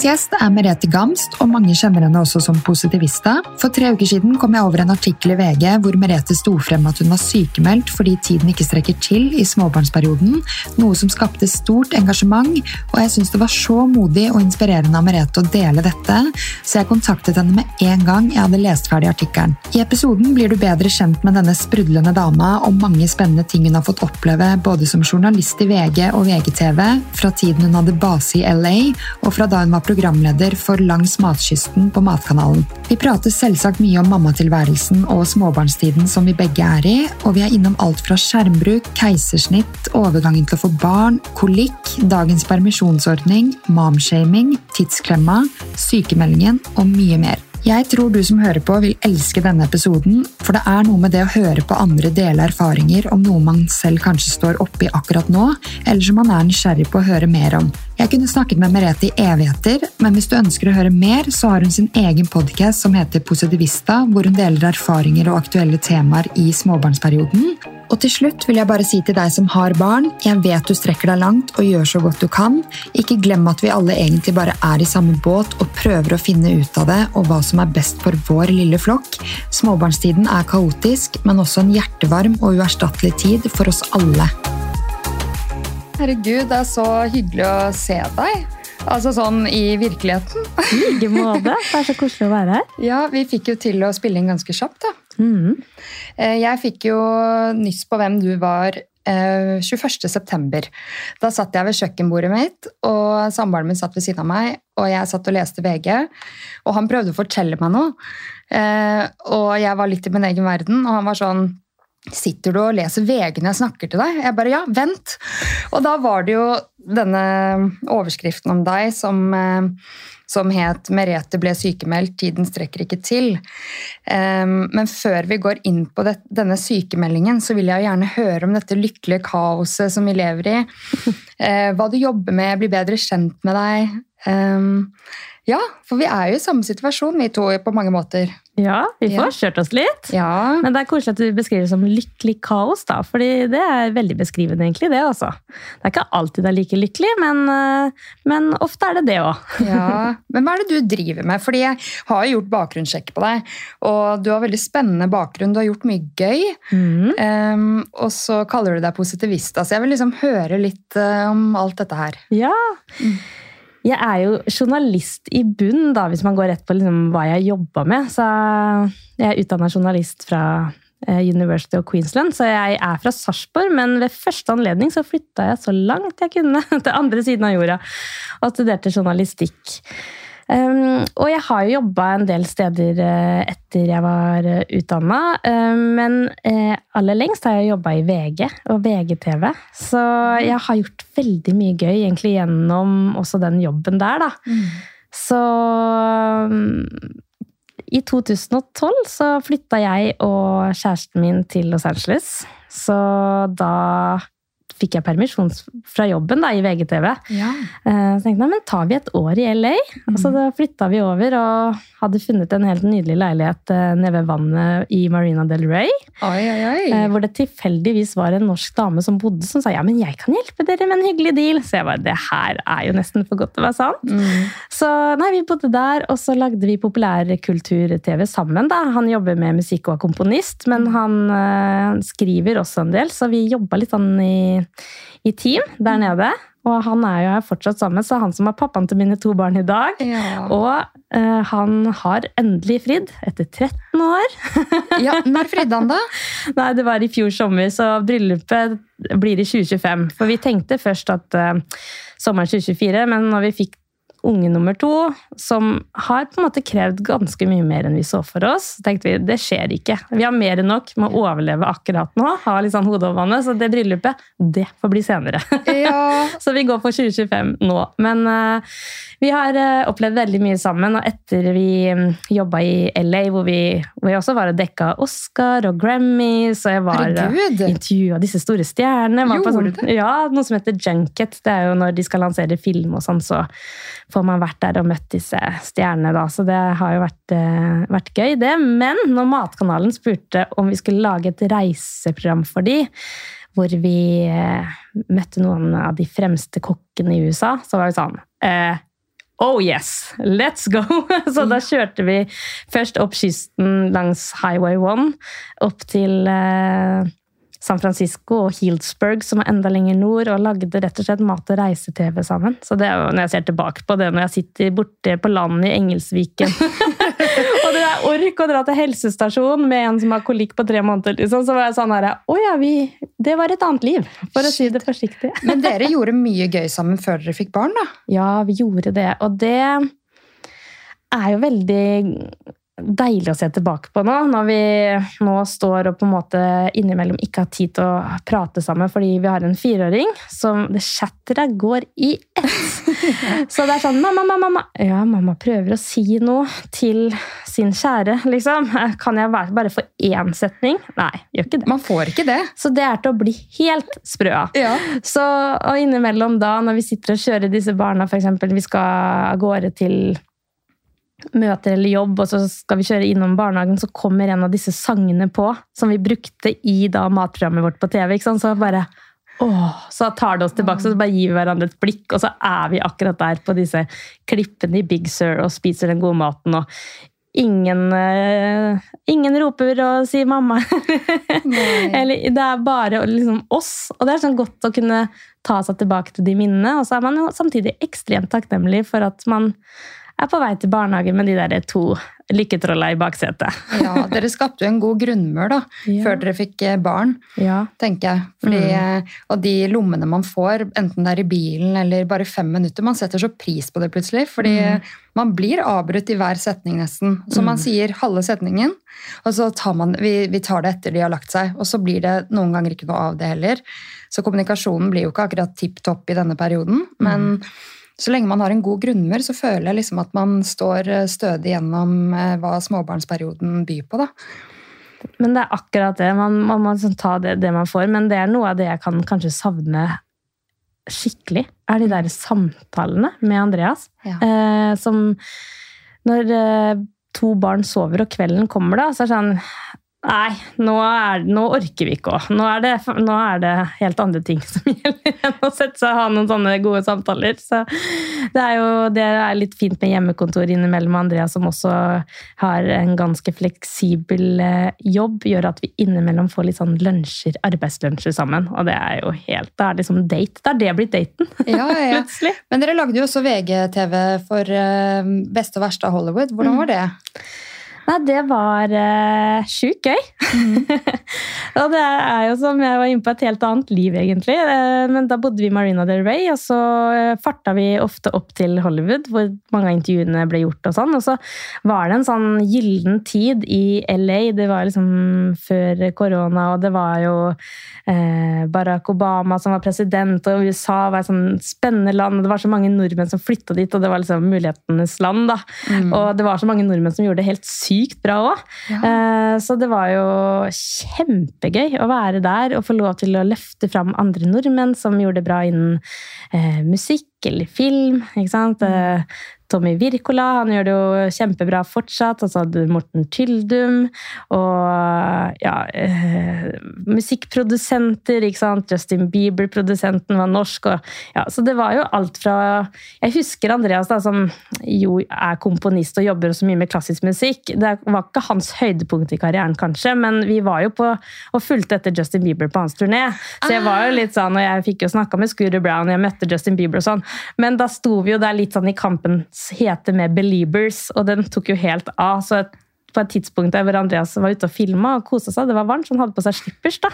Dagens gjest er Merete Gamst, og mange kjenner henne også som positivista. For tre uker siden kom jeg over en artikkel i VG hvor Merete sto frem at hun var sykemeldt fordi tiden ikke strekker til i småbarnsperioden, noe som skapte stort engasjement, og jeg syns det var så modig og inspirerende av Merete å dele dette, så jeg kontaktet henne med en gang jeg hadde lest ferdig artikkelen. I episoden blir du bedre kjent med denne sprudlende dama og mange spennende ting hun har fått oppleve både som journalist i VG og VGTV, fra tiden hun hadde base i LA, og fra da hun var programleder for Langs matkysten på Matkanalen. Vi prater selvsagt mye om mammatilværelsen og småbarnstiden som vi begge er i, og vi er innom alt fra skjermbruk, keisersnitt, overgangen til å få barn, kolikk, dagens permisjonsordning, momshaming, tidsklemma, sykemeldingen og mye mer. Jeg tror du som hører på vil elske denne episoden, for det er noe med det å høre på andre dele erfaringer om noe man selv kanskje står oppi akkurat nå, eller som man er nysgjerrig på å høre mer om. Jeg kunne snakket med Merete i evigheter, men hvis du ønsker å høre mer, så har hun sin egen podkast som heter Positivista, hvor hun deler erfaringer og aktuelle temaer i småbarnsperioden. Og til slutt vil jeg bare si til deg som har barn, jeg vet du strekker deg langt og gjør så godt du kan. Ikke glem at vi alle egentlig bare er i samme båt og prøver å finne ut av det og hva som er best for vår lille flokk. Småbarnstiden er kaotisk, men også en hjertevarm og uerstattelig tid for oss alle. Herregud, det er så hyggelig å se deg. Altså sånn i virkeligheten. I like måte. Det er så koselig å være her. Ja, vi fikk jo til å spille inn ganske kjapt, da. Mm. Jeg fikk jo nyss på hvem du var 21.9. Da satt jeg ved kjøkkenbordet mitt, og samboeren min satt ved siden av meg. Og jeg satt og leste VG, og han prøvde å fortelle meg noe. Og jeg var litt i min egen verden, og han var sånn Sitter du og leser VG når jeg snakker til deg? Jeg bare ja, vent! Og da var det jo denne overskriften om deg som, som het 'Merete ble sykemeldt, tiden strekker ikke til'. Men før vi går inn på det, denne sykemeldingen, så vil jeg gjerne høre om dette lykkelige kaoset som vi lever i. Hva du jobber med, bli bedre kjent med deg. Ja, for vi er jo i samme situasjon, vi to, på mange måter. Ja, vi får ja. kjørt oss litt. Ja. Men det er koselig at du beskriver det som lykkelig kaos, da. fordi det er veldig beskrivende, egentlig, det altså. Det er ikke alltid det er like lykkelig, men, men ofte er det det òg. ja. Men hva er det du driver med? Fordi jeg har gjort bakgrunnssjekk på deg, og du har veldig spennende bakgrunn. Du har gjort mye gøy. Mm. Um, og så kaller du deg positivist. så jeg vil liksom høre litt uh, om alt dette her. Ja. Mm. Jeg er jo journalist i bunn, da, hvis man går rett på liksom hva jeg jobba med. Så jeg er utdanna journalist fra eh, University of Queensland, så jeg er fra Sarpsborg. Men ved første anledning så flytta jeg så langt jeg kunne til andre siden av jorda og studerte journalistikk. Um, og jeg har jo jobba en del steder uh, etter jeg var eh, utdanna, uh, ehm, men uh, aller lengst har jeg jobba i VG og VGTV. Så jeg har gjort veldig mye gøy egentlig gjennom også den jobben der, da. Mm. Så um, i 2012 så flytta jeg og kjæresten min til Los Angeles. Så da fikk jeg permisjon fra jobben da, i VGTV. Ja. Eh, så tenkte jeg men tar vi et år i LA? Mm. Og så da flytta vi over og hadde funnet en helt nydelig leilighet eh, nede ved vannet i Marina del Rey. Oi, oi, oi. Eh, hvor det tilfeldigvis var en norsk dame som bodde, som sa ja, men jeg kan hjelpe dere med en hyggelig deal. Så jeg bare det her er jo nesten for godt til å være sant. Mm. Så nei, vi bodde der, og så lagde vi populærkultur-TV sammen. da. Han jobber med musikk og er komponist, men han øh, skriver også en del, så vi jobba litt sånn i i team der nede. Og han er jo her fortsatt sammen, så han som er pappaen til mine to barn i dag. Ja. Og uh, han har endelig fridd, etter 13 år. ja, Når fridde han, da? Nei, Det var i fjor sommer, så bryllupet blir i 2025. For vi tenkte først at uh, sommeren 2024, men når vi fikk unge nummer to, som har på en måte krevd ganske mye mer enn vi så for oss. Tenkte vi det skjer ikke. Vi har mer enn nok med å overleve akkurat nå. ha litt sånn hodet over vannet, Så det bryllupet, det får bli senere. Ja. så vi går for 2025 nå. Men uh, vi har uh, opplevd veldig mye sammen. Og etter vi um, mm, jobba i LA, hvor vi, hvor jeg også var og dekka Oscar og Grammys, og jeg var uh, intervjua disse store stjernene. Sånn. Ja, noe som heter Junket. Det er jo når de skal lansere film og sånn, så får man vært der og møtt disse stjernene, da. Så det har jo vært, uh, vært, gøy, det. Men når Matkanalen spurte om vi skulle lage et reiseprogram for de, hvor vi uh, møtte noen av de fremste kokkene i USA, så var vi sånn uh, oh yes, let's go! Så da kjørte vi først opp kysten langs Highway 1 opp til eh, San Francisco og Healdsburg, som er enda lenger nord, og lagde rett og slett mat- og reise-TV sammen. Så det er jo når jeg ser tilbake på det, når jeg sitter borte på landet i Engelsviken Og det er ork å dra til helsestasjonen med en som har kolikk på tre måneder, liksom, så var jeg sånn herre Å ja, vi Det var et annet liv, for å si det forsiktig. Men dere gjorde mye gøy sammen før dere fikk barn, da? Ja, vi gjorde det. Og det er jo veldig deilig å se tilbake på nå, når vi nå står og på en måte innimellom ikke har tid til å prate sammen fordi vi har en fireåring som det chatteret går i ett. Så det er sånn mamma, mamma, mamma. Ja, mamma prøver å si noe til sin kjære, liksom. Kan jeg bare få én setning? Nei, gjør ikke det. Man får ikke det. Så det er til å bli helt sprø av. Ja. Så og innimellom da, når vi sitter og kjører disse barna, f.eks. vi skal av gårde til møter eller jobb, og så skal vi kjøre innom barnehagen, så kommer en av disse sangene på, som vi brukte i da matprogrammet vårt på TV. ikke sant? Så bare åh, Så tar det oss tilbake, så bare gir vi hverandre et blikk, og så er vi akkurat der på disse klippene i Big Sur og spiser den gode maten. og Ingen, uh, ingen roper og sier 'mamma'. Eller, det er bare liksom oss. Og det er sånn godt å kunne ta seg tilbake til de minnene. Og så er man jo samtidig ekstremt takknemlig for at man er på vei til barnehagen med de der to lykketrolla i baksetet. ja, Dere skapte jo en god grunnmur da, ja. før dere fikk barn, ja. tenker jeg. Fordi, mm. Og de lommene man får, enten det er i bilen eller bare fem minutter, man setter så pris på det plutselig. Fordi mm. man blir avbrutt i hver setning nesten. Så mm. man sier halve setningen, og så tar man, vi, vi tar det etter de har lagt seg. Og så blir det noen ganger ikke noe av det heller. Så kommunikasjonen blir jo ikke akkurat tipp topp i denne perioden. men så lenge man har en god grunnmur, så føler jeg liksom at man står eh, stødig gjennom eh, hva småbarnsperioden byr på. da. Men det er akkurat det. Man, man må liksom ta det, det, man får. Men det er noe av det jeg kan kanskje savne skikkelig. Er de der samtalene med Andreas. Ja. Eh, som Når eh, to barn sover og kvelden kommer, da, så er det sånn Nei, nå, er, nå, orker vi ikke å. Nå, nå, er det helt andre ting som gjelder enn å sette seg og ha noen sånne gode samtaler. Så det er jo det er litt fint med hjemmekontor innimellom Andrea, som også har en ganske fleksibel eh, jobb. Gjør at vi innimellom får litt sånn lunsjer, arbeidslunsjer sammen. Og det er jo helt Da er det liksom date. Da er det blitt daten. Ja, ja, plutselig. Men dere lagde jo også VGTV for uh, Beste og verste av Hollywood. Hvordan var det? Nei, det var uh, sjukt gøy. Mm. og det er jo som jeg var inne på et helt annet liv, egentlig. Uh, men da bodde vi i Marina del Rey, og så uh, farta vi ofte opp til Hollywood, hvor mange av intervjuene ble gjort og sånn. Og så var det en sånn gyllen tid i LA. Det var liksom før korona, og det var jo uh, Barack Obama som var president, og USA var et sånn spennende land. og Det var så mange nordmenn som flytta dit, og det var liksom mulighetenes land. da. Mm. Og det var så mange nordmenn som gjorde det helt sykt sykt bra òg. Ja. Eh, så det var jo kjempegøy å være der og få lov til å løfte fram andre nordmenn som gjorde det bra innen eh, musikk eller film. ikke sant? Mm. Tommy Wirkola han gjør det jo kjempebra fortsatt. Og så hadde du Morten Tyldum. Og ja eh, Musikkprodusenter, ikke sant. Justin Bieber-produsenten var norsk. Og, ja, så det var jo alt fra Jeg husker Andreas, da, som jo er komponist og jobber så mye med klassisk musikk. Det var ikke hans høydepunkt i karrieren, kanskje, men vi var jo på og fulgte etter Justin Bieber på hans turné. Så jeg var jo litt sånn, og jeg fikk jo snakka med Scooter Brown, jeg møtte Justin Bieber og sånn. Men da sto vi jo der litt sånn i kampens hete med Beliebers, og den tok jo helt av. så på et tidspunkt der hvor Andreas var ute og filma og kosa seg. Det var varmt, så han hadde på seg slippers. da.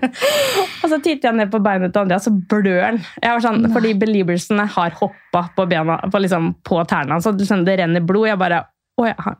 og så titter jeg ned på beinet til Andreas, så blør han. Jeg var sånn, fordi beliebersene har hoppa på bena, på, liksom, på tærne så det renner blod. Jeg bare Å ja.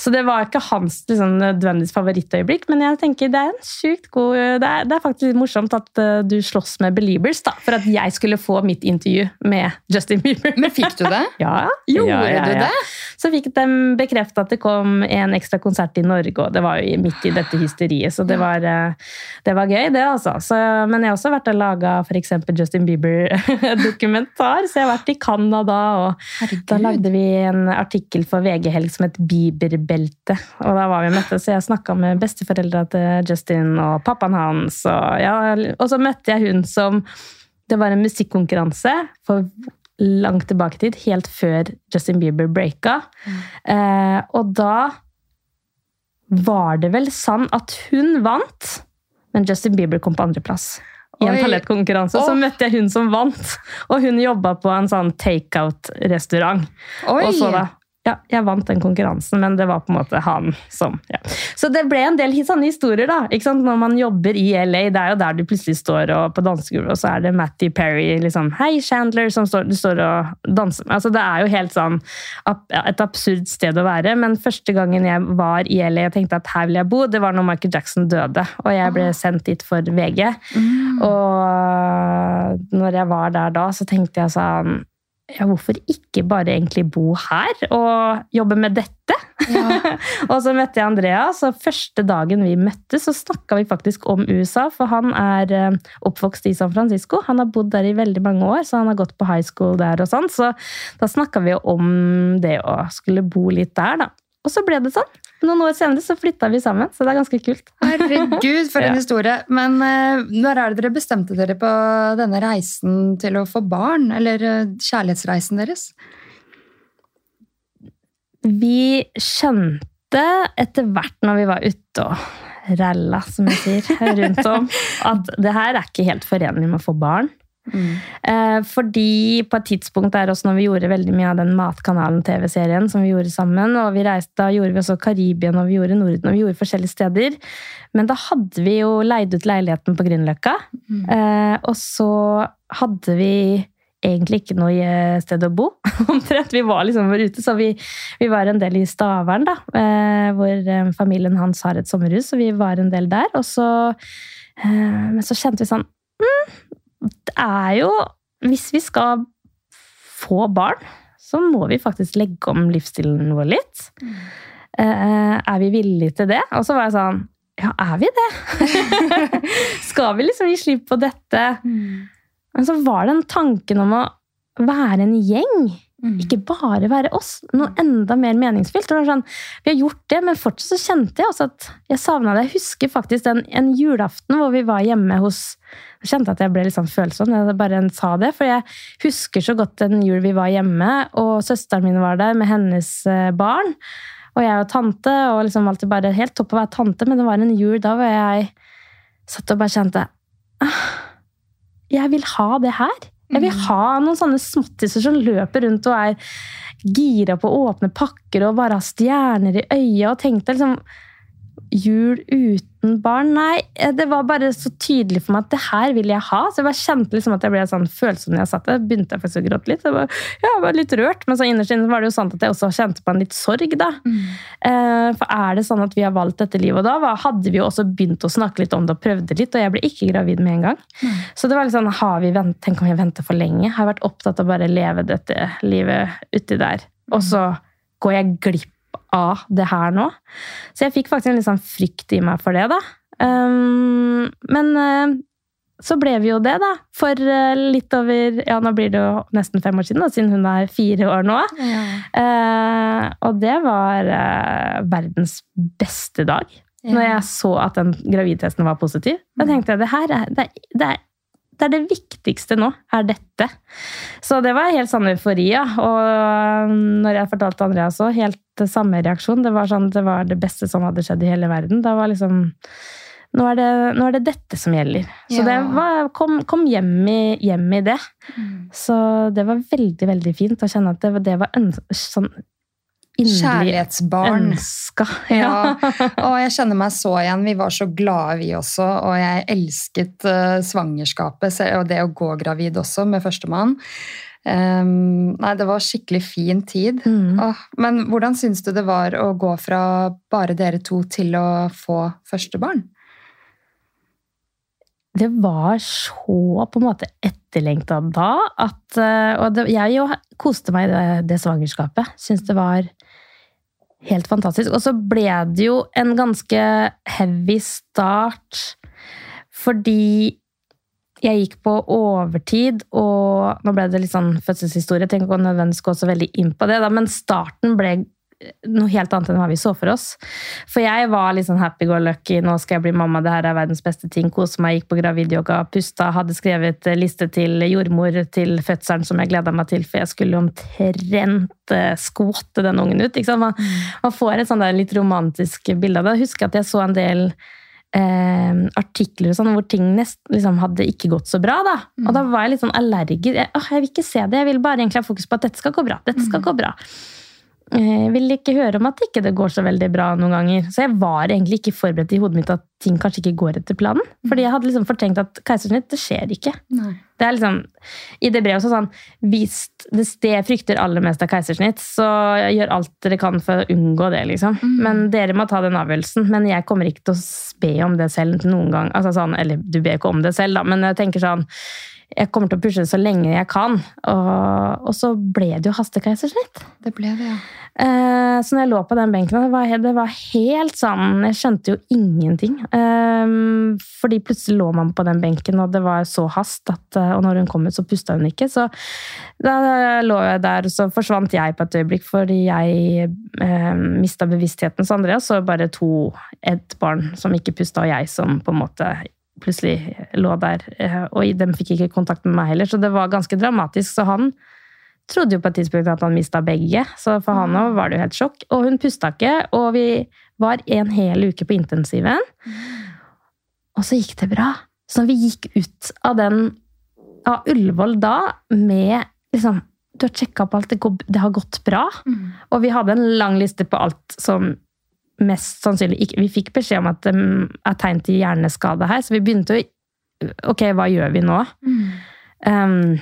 Så det var ikke hans liksom, nødvendigvis favorittøyeblikk, men jeg tenker det er en sykt god det er, det er, faktisk morsomt at uh, du slåss med Beliebers da, for at jeg skulle få mitt intervju med Justin Bieber. Men fikk du det? ja. Gjorde ja, ja, ja. du det? Så fikk de bekrefta at det kom en ekstra konsert i Norge, og det var jo midt i dette hysteriet, så det var, uh, det var gøy, det, altså. Så, men jeg har også vært og laga f.eks. Justin Bieber-dokumentar, så jeg har vært i Canada, og Herregud. da lagde vi en artikkel for VG Helg som het Bieber belte. Og da var vi møttes, så jeg snakka med besteforeldra til Justin og pappaen hans. Og, ja, og så møtte jeg hun som Det var en musikkonkurranse for langt tilbake i tid, helt før Justin Bieber breaka. Eh, og da var det vel sann at hun vant, men Justin Bieber kom på andreplass. I en talentkonkurranse så møtte jeg hun som vant. Og hun jobba på en sånn takeout-restaurant. Og så da, ja, jeg vant den konkurransen, men det var på en måte han som ja. Så det ble en del sånne historier, da. ikke sant? Når man jobber i LA, det er jo der du plutselig står og, på dansegulvet, og så er det Matty Perry, liksom Hei, Chandler, som står, du står og danser. Altså, det er jo helt sånn et absurd sted å være. Men første gangen jeg var i LA og tenkte at her vil jeg bo, det var når Michael Jackson døde. Og jeg ble sendt dit for VG. Mm. Og når jeg var der da, så tenkte jeg sånn ja, hvorfor ikke bare egentlig bo her og jobbe med dette? Ja. og så møtte jeg Andreas, og første dagen vi møttes, så snakka vi faktisk om USA. For han er eh, oppvokst i San Francisco. Han har bodd der i veldig mange år, så han har gått på high school der. og sånn. Så da snakka vi om det å skulle bo litt der, da. Og så ble det sånn. Noen år senere så flytta vi sammen, så det er ganske kult. Herregud, for en Ja. historie. Men uh, når er det dere bestemte dere på denne reisen til å få barn? Eller uh, kjærlighetsreisen deres? Vi skjønte etter hvert når vi var ute og ralla, som jeg sier, rundt om, at det her er ikke helt forenlig med å få barn. Eh, fordi på et tidspunkt der også når vi gjorde veldig mye av den Matkanalen-TV-serien som vi gjorde sammen, og vi reiste, da gjorde vi også Karibien og vi gjorde Norden og vi gjorde forskjellige steder. Men da hadde vi jo leid ut leiligheten på Grünerløkka, eh, og så hadde vi egentlig ikke noe eh, sted å bo. Omtrent. Vi var liksom ute, så vi, vi var en del i Stavern, da, hvor familien hans har et sommerhus, så vi var en del der. Og så, men så kjente vi sånn mm, Det er jo Hvis vi skal få barn, så må vi faktisk legge om livsstilen vår litt. Eh, er vi villige til det? Og så var jeg sånn Ja, er vi det? skal vi liksom gi slipp på dette? Men så var den tanken om å være en gjeng. Ikke bare være oss. Noe enda mer meningsfylt. Sånn, vi har gjort det, men fortsatt så kjente jeg også at jeg savna det. Jeg husker faktisk en, en julaften hvor vi var hjemme hos kjente at jeg ble litt sånn følsom da jeg bare sa det. For jeg husker så godt en jul vi var hjemme, og søsteren min var der med hennes eh, barn. Og jeg og tante, og liksom alltid bare helt topp å være tante, men det var en jul da hvor jeg satt og bare kjente ah, jeg vil ha det her. Jeg vil ha noen sånne småttiser som løper rundt og er gira på å åpne pakker og bare har stjerner i øya. Og tenkte liksom Jul uten barn? Nei, det var bare så tydelig for meg at det her vil jeg ha. Så jeg bare kjente liksom at jeg ble sånn følsom når jeg satt der. Begynte jeg faktisk å gråte litt. Jeg var, ja, var litt rørt, men så innerst inne var det jo sant at jeg også kjente på en litt sorg. da. Eh, For er det sånn at vi har valgt dette livet, og da var- hadde vi jo også begynt å snakke litt om det og prøvde litt, og jeg ble ikke gravid med en gang. Så det var litt sånn, har vi vent, tenk om vi venter for lenge? Har jeg vært opptatt av bare leve dette livet uti der, og så går jeg glipp av det her nå. Så jeg fikk faktisk en litt sånn frykt i meg for det, da. Um, men uh, så ble vi jo det, da. For uh, litt over Ja, nå blir det jo nesten fem år siden, da, siden hun er fire år nå. Eh, og det var verdens beste dag. Når jeg så at den gravidtesten var positiv. Da tenkte jeg det her er det, er- det, er, det er det viktigste nå, er dette. Så det var helt sånn eufori, ja. Og når jeg fortalte Andreas òg, helt samme reaksjon. Det var sånn, det var det beste som hadde skjedd i hele verden. Da var liksom nå er, det, nå er det dette som gjelder. Så Ja. det var, kom, kom hjem, i, hjem i det. Så det var veldig, veldig fint å kjenne at det, det var øns sånn Kjærlighetsbarn. ønska. Ja, og jeg kjenner meg så igjen. Vi var så glade, vi også. Og jeg elsket eh, svangerskapet og det å gå gravid også med førstemann. Um, nei, det var skikkelig fin tid. Mm. Åh, men hvordan syns du det var å gå fra bare dere to til å få første barn? Det var så på en måte etterlengta da at eh, Og det, jeg jo koste meg i det, det svangerskapet. Syns det var helt fantastisk. Og så ble det jo en ganske heavy start fordi jeg gikk på overtid, og nå ble det litt sånn fødselshistorie. Jeg tenker ikke nødvendigvis gå så veldig inn på det, da, men starten ble noe helt annet enn hva vi så for oss. For jeg var litt sånn happy go lucky, nå skal jeg bli mamma, det her er verdens beste ting. Kose meg, gikk på gravidyoga, pusta, hadde skrevet liste til jordmor til fødselen som jeg gleda meg til, for jeg skulle omtrent eh, skvotte den ungen ut. Man, mm. man, får et sånn litt romantisk bilde av det. Jeg husker at jeg så en del eh, artikler sånn, hvor ting nest, liksom, hadde ikke gått så bra. Da. Og da mm. var jeg litt sånn allergisk. Jeg, jeg, vil ikke se det, jeg vil bare egentlig ha fokus på at dette skal gå bra. Dette skal mm. gå bra. Jeg eh, vil ikke høre om at ikke det går så veldig bra noen ganger. Så jeg var egentlig ikke forberedt i hodet mitt at ting kanskje ikke går etter planen. Fordi jeg hadde liksom fortenkt at keisersnitt, det skjer ikke. Nei. Det er liksom, I det brevet også sånn Hvis det, det frykter aller mest av keisersnitt, så gjør alt dere kan for å unngå det, liksom. Mm. Men dere må ta den avgjørelsen. Men jeg kommer ikke til å be om det selv noen gang. Altså sånn, eller du ber ikke om det selv, da, men jeg tenker sånn jeg kommer til å pushe det så lenge jeg kan. Og, og så ble det jo hastekeisersnitt. Det ble det, ja. Eh, så når jeg lå på den benken, det var, det var helt sånn Jeg skjønte jo ingenting. Eh, fordi plutselig lå man på den benken, og det var så hast at eh, Og når hun kom ut, så pusta hun ikke. Så da lå jeg der, og så forsvant jeg på et øyeblikk fordi jeg eh, mista bevisstheten. Så Andreas så bare to, et barn som ikke pusta, og jeg som på en måte plutselig lå der. Eh, og de fikk ikke kontakt med meg heller, så det var ganske dramatisk. Så han trodde jo på et tidspunkt at han mista begge, så for han òg var det jo helt sjokk. Og hun pusta ikke, og vi var en hel uke på intensiven. Og så gikk det bra. Så vi gikk ut av den av Ullevål da med liksom Du har sjekka opp alt, det, går, det har gått bra. Mm. Og vi hadde en lang liste på alt som mest sannsynlig ikke Vi fikk beskjed om at det er tegn til hjerneskade her, så vi begynte å Ok, hva gjør vi nå? Mm. Um,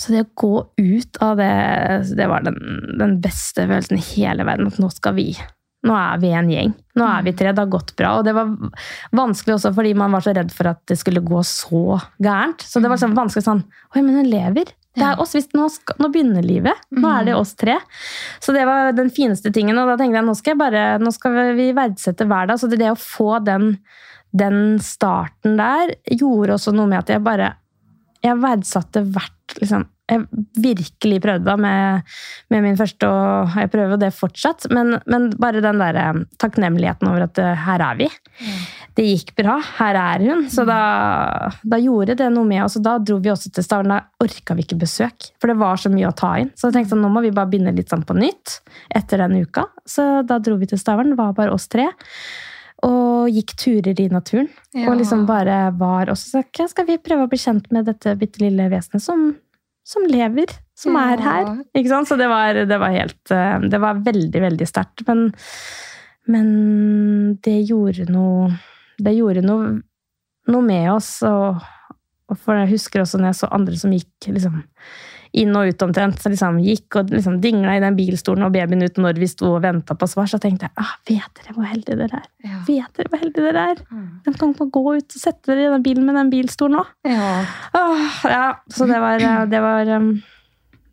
så det å gå ut av det, det var den, den, beste følelsen i hele verden. At nå skal vi. Nå er vi en gjeng. Nå er vi tre. Det har gått bra. Og det var vanskelig også fordi man var så redd for at det skulle gå så gærent. Så det var sånn vanskelig sånn Oi, men hun lever. Det er oss, nå, skal, nå, begynner livet. Nå er det mm. oss tre. Så det var den fineste tingen. Og da tenkte jeg nå skal, jeg bare, nå skal vi verdsette hver dag. Så det, det å få den, den, starten der gjorde også noe med at jeg bare Jeg verdsatte hvert liksom, jeg virkelig prøvde da med, med, min første, og jeg prøver det fortsatt. Men, men bare den der eh, takknemligheten over at uh, her er vi. Mm. Det gikk bra. Her er hun. Så da, da, gjorde det noe med oss. Og da dro vi også til Stavanger. Da orka vi ikke besøk, for det var så mye å ta inn. Så jeg tenkte sånn, nå må vi bare begynne litt sånn på nytt etter den uka. Så da dro vi til Stavern. Det var bare oss tre og gikk turer i naturen. Ja. Og liksom bare var Og så skal vi prøve å bli kjent med dette bitte lille vesenet som som lever, som er her. Ikke sant? Så det var, det var helt eh, Det var veldig, veldig sterkt. Men, men, det gjorde noe Det gjorde noe, noe med oss. Og, og, for jeg husker også når jeg så andre som gikk liksom inn og ut omtrent. Så liksom gikk og liksom dingla i den bilstolen og babyen ut når vi sto og venta på svar. Så tenkte jeg ah, vet dere hvor heldige dere er? Ja. Vet dere hvor heldige dere er? Mm. De kan gå ut og sette dere i den bilen med den bilstolen òg. Ja. Ah, ja. Så det var, det var um,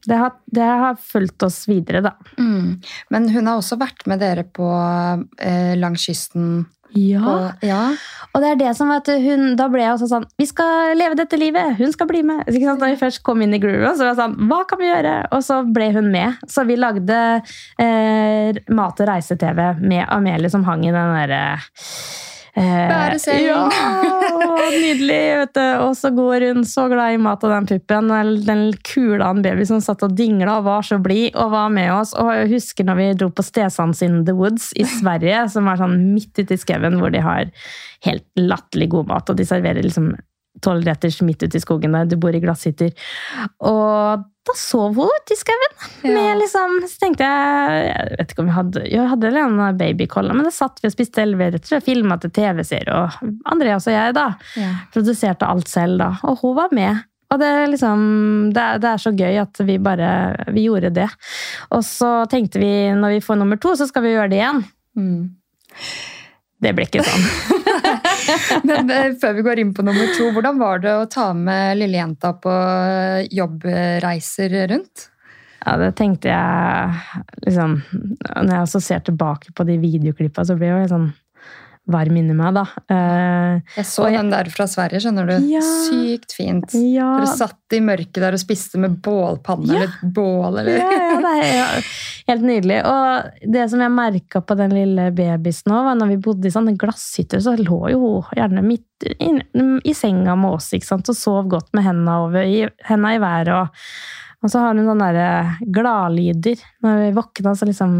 det har, det har, fulgt oss videre, da. Mm. Men hun har også vært med dere på eh, langs kysten ja. Og, ja. og det er det som at hun, Da ble jeg også sånn Vi skal leve dette livet! Hun skal bli med! Ikke sant? Da vi først kom inn i grooven, så var jeg sånn Hva kan vi gjøre? Og så ble hun med. Så vi lagde eh, mat- og reise-TV med Amelie som hang i den derre eh, Bæreselen! Ja, nydelig! vet du. Og så går hun så glad i mat av den puppen. Den kula en baby som satt og dingla og var så blid og var med oss. Og jeg husker når vi dro på Stesans in the Woods i Sverige, som er sånn midt ute i skauen, hvor de har helt latterlig god mat, og de serverer liksom tolvretters midt ute i skogen der. Du bor i glasshytter. Og da sov hun ute i skauen. Ja. Liksom, så tenkte jeg Jeg vet ikke om vi hadde Jeg hadde en babykolla, men da satt vi og spiste elveretter og filma til TV-serie. Og Andreas og jeg da ja. produserte alt selv da. Og hun var med. Og det, liksom, det, er, det er så gøy at vi bare vi gjorde det. Og så tenkte vi når vi får nummer to, så skal vi gjøre det igjen. Mm. Det ble ikke sånn. Men eh, før vi går inn på nummer to, hvordan var det å ta med lillejenta på jobbreiser rundt? Ja, det tenkte jeg liksom Når jeg også ser tilbake på de videoklippene, så blir jeg sånn varm inni meg, da. Uh, Jeg så jeg- den der fra Sverige, skjønner du. Ja. Sykt fint. ja, Dere satt i mørket der og spiste med bålpanne Ja. eller bål, eller ja, ja, det er ja, helt nydelig. Og det som jeg merka på den lille babysen òg, var når vi bodde i sånne glasshytter, så lå jo gjerne midt inn, i senga med oss ikke sant? og sov godt med henda over i, henda i været. Og, og så har hun sånne der gladlyder. Når vi våkna, så liksom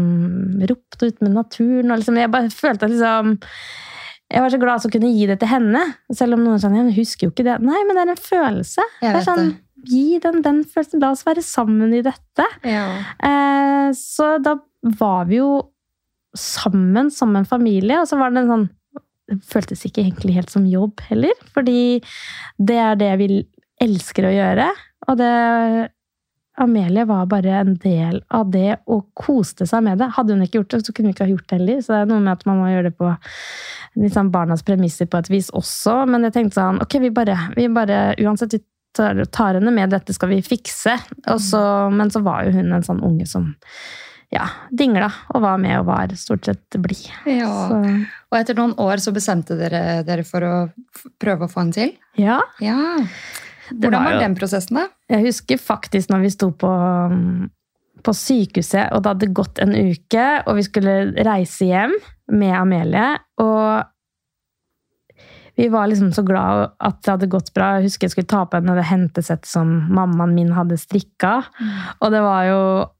ropte ut med naturen. Og liksom, jeg bare følte at liksom jeg var så glad som kunne gi det til henne. Selv om noen ja, husker jo ikke det. Nei, men det er en følelse. Det er sånn, det. Gi den, den følelsen. La oss være sammen i dette. Ja. Eh, så da var vi jo sammen som en familie, og så var det en sånn Det føltes ikke egentlig helt som jobb heller, fordi det er det vi elsker å gjøre. Og det Amelie var bare en del av det og koste seg med det. Hadde hun ikke gjort det, så kunne hun ikke ha gjort det heller. Så det er noe med at man må gjøre det på sånn barnas premisser på et vis også. Men jeg tenkte sånn, ok, vi bare, vi bare uansett vi tar, tar henne med, dette skal vi fikse. Og så, men så var jo hun en sånn unge som ja, dingla og var med og var stort sett blid. ja. Så, Og etter noen år så bestemte dere dere for å prøve å få henne til? ja. Ja. Hvordan var var den prosessen, da? Jeg husker faktisk når vi sto på, på sykehuset, og det hadde gått en uke, og vi skulle reise hjem med Amelie. Og vi var liksom så glad at det hadde gått bra. Jeg husker jeg skulle ta på henne det hentesettet som mammaen min hadde strikka. Og det var jo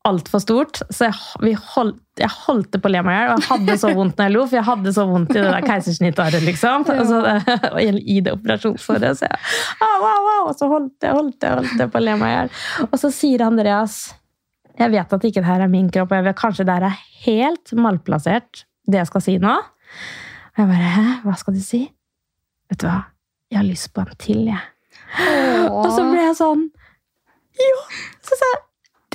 altfor stort, så jeg, vi holdt, jeg holdt det på å le meg i hjel. Og jeg hadde så vondt når jeg lo, for jeg hadde så vondt i det der keisersnittet, liksom. Og, så, og i det operasjonssåret. Så jeg au, au, au, og så holdt jeg, holdt jeg, holdt jeg på å le meg i hjel. Og så sier Andreas Jeg vet at ikke det her er min kropp, og jeg vet kanskje det her er helt malplassert, det jeg skal si nå. Og jeg bare Hæ, hva skal du si? Vet du hva? Jeg har lyst på en til, jeg. Og så ble jeg sånn Jo! Så sa jeg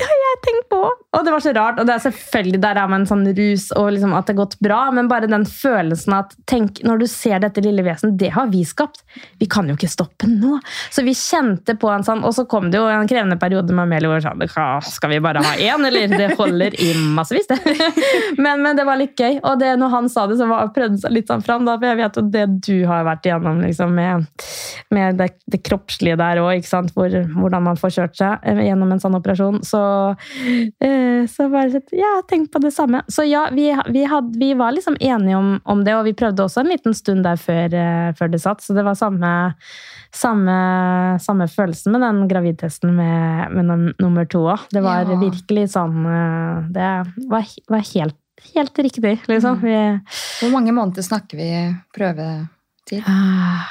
det har jeg tenkt på! Og det var så rart. Og det er selvfølgelig der er man en sånn rus og liksom at det har gått bra, men bare den følelsen at tenk, når du ser dette lille vesenet, det har vi skapt. Vi kan jo ikke stoppe nå. Så vi kjente på en sånn Og så kom det jo en krevende periode med Amelie hvor vi sa skal vi bare ha én, eller? Det holder i massevis, det. Men, men det var litt gøy. Og det, når han sa det, så prøvde han seg litt sånn fram, da, for jeg vet jo det du har vært igjennom liksom, med, med det, det kroppslige der òg, hvor, hvordan man får kjørt seg eh, gjennom en sånn operasjon. Så, eh, så bare sånn, ja, tenk på det samme. Så ja, vi, vi, had, vi var liksom enige om, om det, og vi prøvde også en liten stund der før, eh, før det satt, så det var samme, samme, samme følelsen med den gravidtesten med, med den nummer to òg. Det var Ja. virkelig sånn eh, Det var, var helt, helt riktig, liksom. Vi, Hvor mange måneder snakker vi prøvetid? Ah,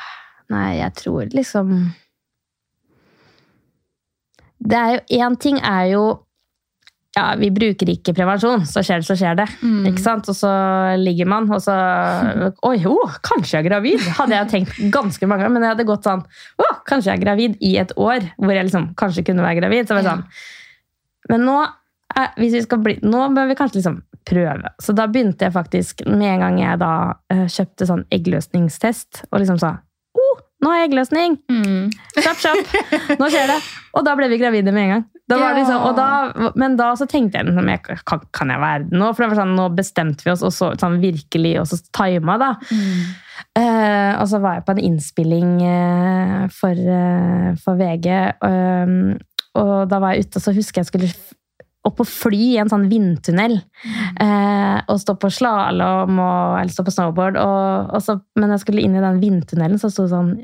Nei, jeg tror liksom Det er jo Én ting er jo Ja, vi bruker ikke prevensjon, så skjer det, så skjer det. Mm. Ikke sant? Og så ligger man, og så Oi, oh, kanskje jeg er gravid! Hadde jeg tenkt ganske mange ganger, men jeg hadde gått sånn Å, kanskje jeg er gravid i et år, hvor jeg liksom kanskje kunne være gravid. Så var jeg sånn Men nå, eh, hvis vi skal bli, nå bør vi kanskje liksom prøve. Så da begynte jeg faktisk, med en gang jeg da eh, kjøpte sånn eggløsningstest, og liksom sa oh, nå har jeg eggløsning! Mm. Kjapp, kjapp! Nå skjer det! Og da ble vi gravide med en gang. Da var Ja. liksom, da, men da så tenkte jeg liksom, kan, kan jeg være det nå? For det var sånn, nå bestemte vi oss, og så sånn virkelig, og så tima, da. Mm. Uh, og så var jeg på en innspilling uh, for, uh, for VG, og da var jeg ute, og så husker jeg skulle f- opp og fly i en sånn vindtunnel. Eh, og stå på slalåm eller stå på snowboard. Og, og så, men jeg skulle inn i den vindtunnelen, så sto det sånn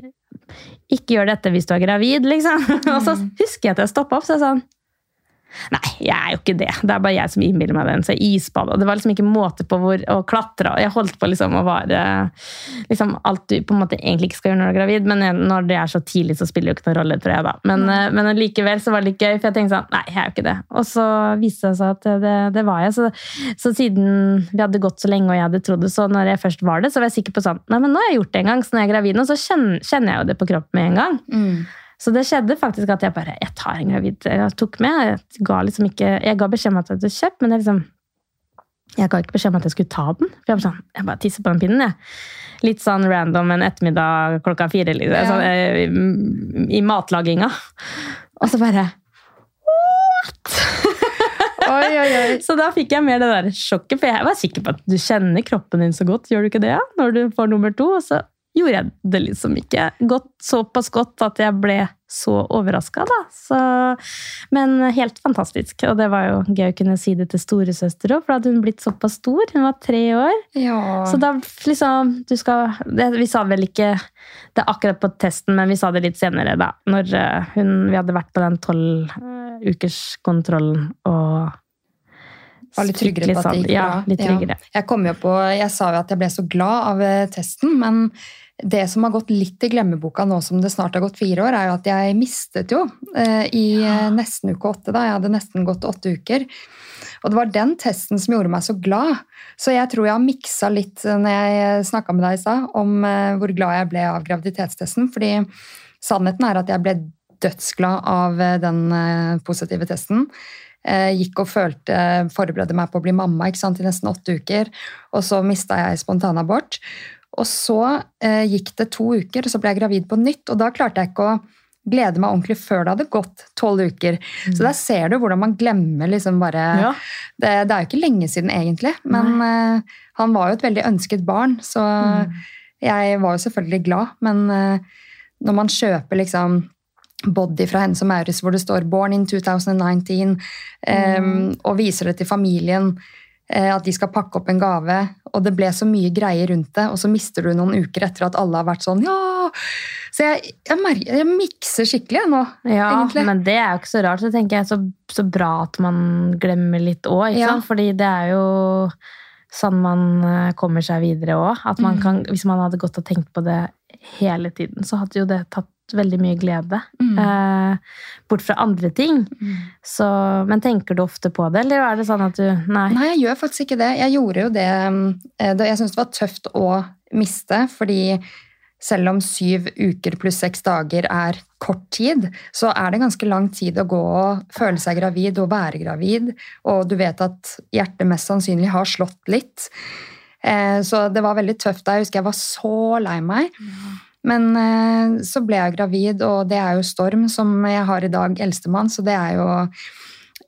Ikke gjør dette hvis du er gravid, liksom. og så husker jeg at jeg stoppa opp, så jeg sånn Nei, jeg er jo ikke det. Det er bare jeg som innbiller meg den. Så isbada. Det var liksom ikke måte på hvor å klatre. Jeg holdt på liksom å være liksom alt du på en måte egentlig ikke skal gjøre når du er gravid, men når det er så tidlig, så spiller det jo ikke noen rolle, tror jeg. da. Men, eh, men likevel så var det litt gøy, for jeg tenkte sånn Nei, jeg er jo ikke det. Og så viste det seg at det, det var jeg. Så, så siden vi hadde gått så lenge og jeg hadde trodd det, så når jeg først var det, så var jeg sikker på sånn Nei, men nå har jeg gjort det en gang, så når jeg er gravid nå, så kjenner, kjenner jeg jo det på kroppen med en gang. Mm. Så det skjedde faktisk at jeg bare Jeg tar en gravid. Jeg tok med. Jeg ga liksom ikke Jeg ga beskjed om at jeg hadde kjøpt, men jeg liksom jeg ga ikke beskjed om at jeg skulle ta den. For Jeg sånn, jeg bare tisser på den pinnen. jeg. Litt sånn random en ettermiddag klokka fire liksom, Ja. sånn, eh, i, i matlaginga. Og så bare What?! Oi, oi, oi. Så da fikk jeg mer det der sjokket, for jeg var sikker på at du kjenner kroppen din så godt. Gjør du ikke det ja? når du får nummer to? Og så gjorde jeg det liksom ikke godt, såpass godt at jeg ble så overraska, da. Så, men helt fantastisk. Og det var jo gøy å kunne si det til storesøster òg, for da hadde hun blitt såpass stor. Hun var tre år. Ja. Så da liksom du skal, det, Vi sa vel ikke det akkurat på testen, men vi sa det litt senere, da. Når eh, hun, vi hadde vært på den tolv eh, og var litt tryggere på at det gikk bra. Ja, litt tryggere. Ja. Jeg, kom jo på, jeg sa jo at jeg ble så glad av eh, testen, men det som har gått litt i glemmeboka nå som det snart har gått fire år, er jo at jeg mistet jo eh, i ja. nesten uke åtte. da, Jeg hadde nesten gått åtte uker. Og det var den testen som gjorde meg så glad. Så jeg tror jeg har miksa litt når jeg snakka med deg i stad, om eh, hvor glad jeg ble av graviditetstesten. Fordi sannheten er at jeg ble dødsglad av den positive testen. Gikk og følte, forberedte meg på å bli mamma sant, i nesten åtte uker. Og så mista jeg spontanabort. Og så eh, gikk det to uker, og så ble jeg gravid på nytt. Og da klarte jeg ikke å glede meg ordentlig før det hadde gått tolv uker. Mm. Så der ser du hvordan man glemmer liksom bare ja. det, det, er jo ikke lenge siden egentlig, men eh, han var jo et veldig ønsket barn, så mm. jeg var jo selvfølgelig glad. Men eh, når man kjøper liksom body fra Hennes og Maurits hvor det står 'Born in 2019', mm. um, og viser det til familien at de skal pakke opp en gave, og det ble så mye greier rundt det, og så mister du noen uker etter at alle har vært sånn ja! Så jeg, jeg, jeg mikser skikkelig nå, ja, egentlig. Men det er jo ikke så rart. Så tenker jeg så, så bra at man glemmer litt òg, ja. Fordi det er jo sånn man eh, kommer seg videre òg. Mm. hvis man hadde gått og tenkt på det hele tiden, så hadde jo det tatt veldig mye glede. Mm. Eh, bort fra andre ting. Mm. Så, men tenker du ofte på det, eller er det sånn at du Nei. Nei, jeg gjør faktisk ikke det. Jeg gjorde jo det da Jeg syntes det var tøft å miste, fordi selv om syv uker pluss seks dager er kort tid, så er det ganske lang tid å gå og føle seg gravid og være gravid, og du vet at hjertet mest sannsynlig har slått litt. Eh, så det var veldig tøft da. Jeg husker jeg var så lei meg. Ja. Men eh, så ble jeg gravid, og det er jo Storm som jeg har i dag, eldstemann, så det er jo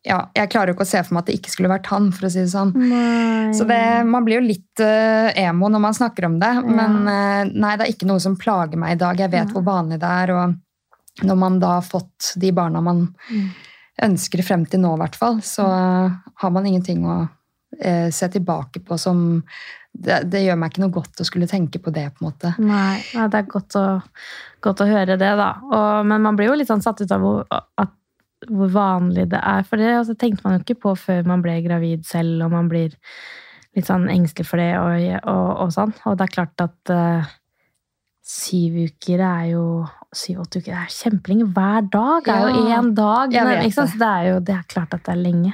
ja, jeg klarer jo ikke å se for meg at det ikke skulle vært han. for å si det sånn. Nei. Så det, Man blir jo litt uh, emo når man snakker om det, ja. men uh, nei, det er ikke noe som plager meg i dag. Jeg vet ja. hvor vanlig det er, og når man da har fått de barna man mm. ønsker frem til nå, i hvert fall, så uh, har man ingenting å se tilbake på som det, det, gjør meg ikke noe godt å skulle tenke på det. på en måte. Nei, ja, Det er godt å, godt å, høre det, da. Og, men man blir jo litt sånn satt ut av hvor, at, hvor vanlig det er. For det altså, tenkte man jo ikke på før man ble gravid selv, og man blir litt sånn engstelig for det og, og, og sånn. Og det er klart at uh, syv uker er jo syv-åtte uker det er kjempelenge. Hver dag er jo én dag. Men, det. Det, er jo det er klart at det er lenge.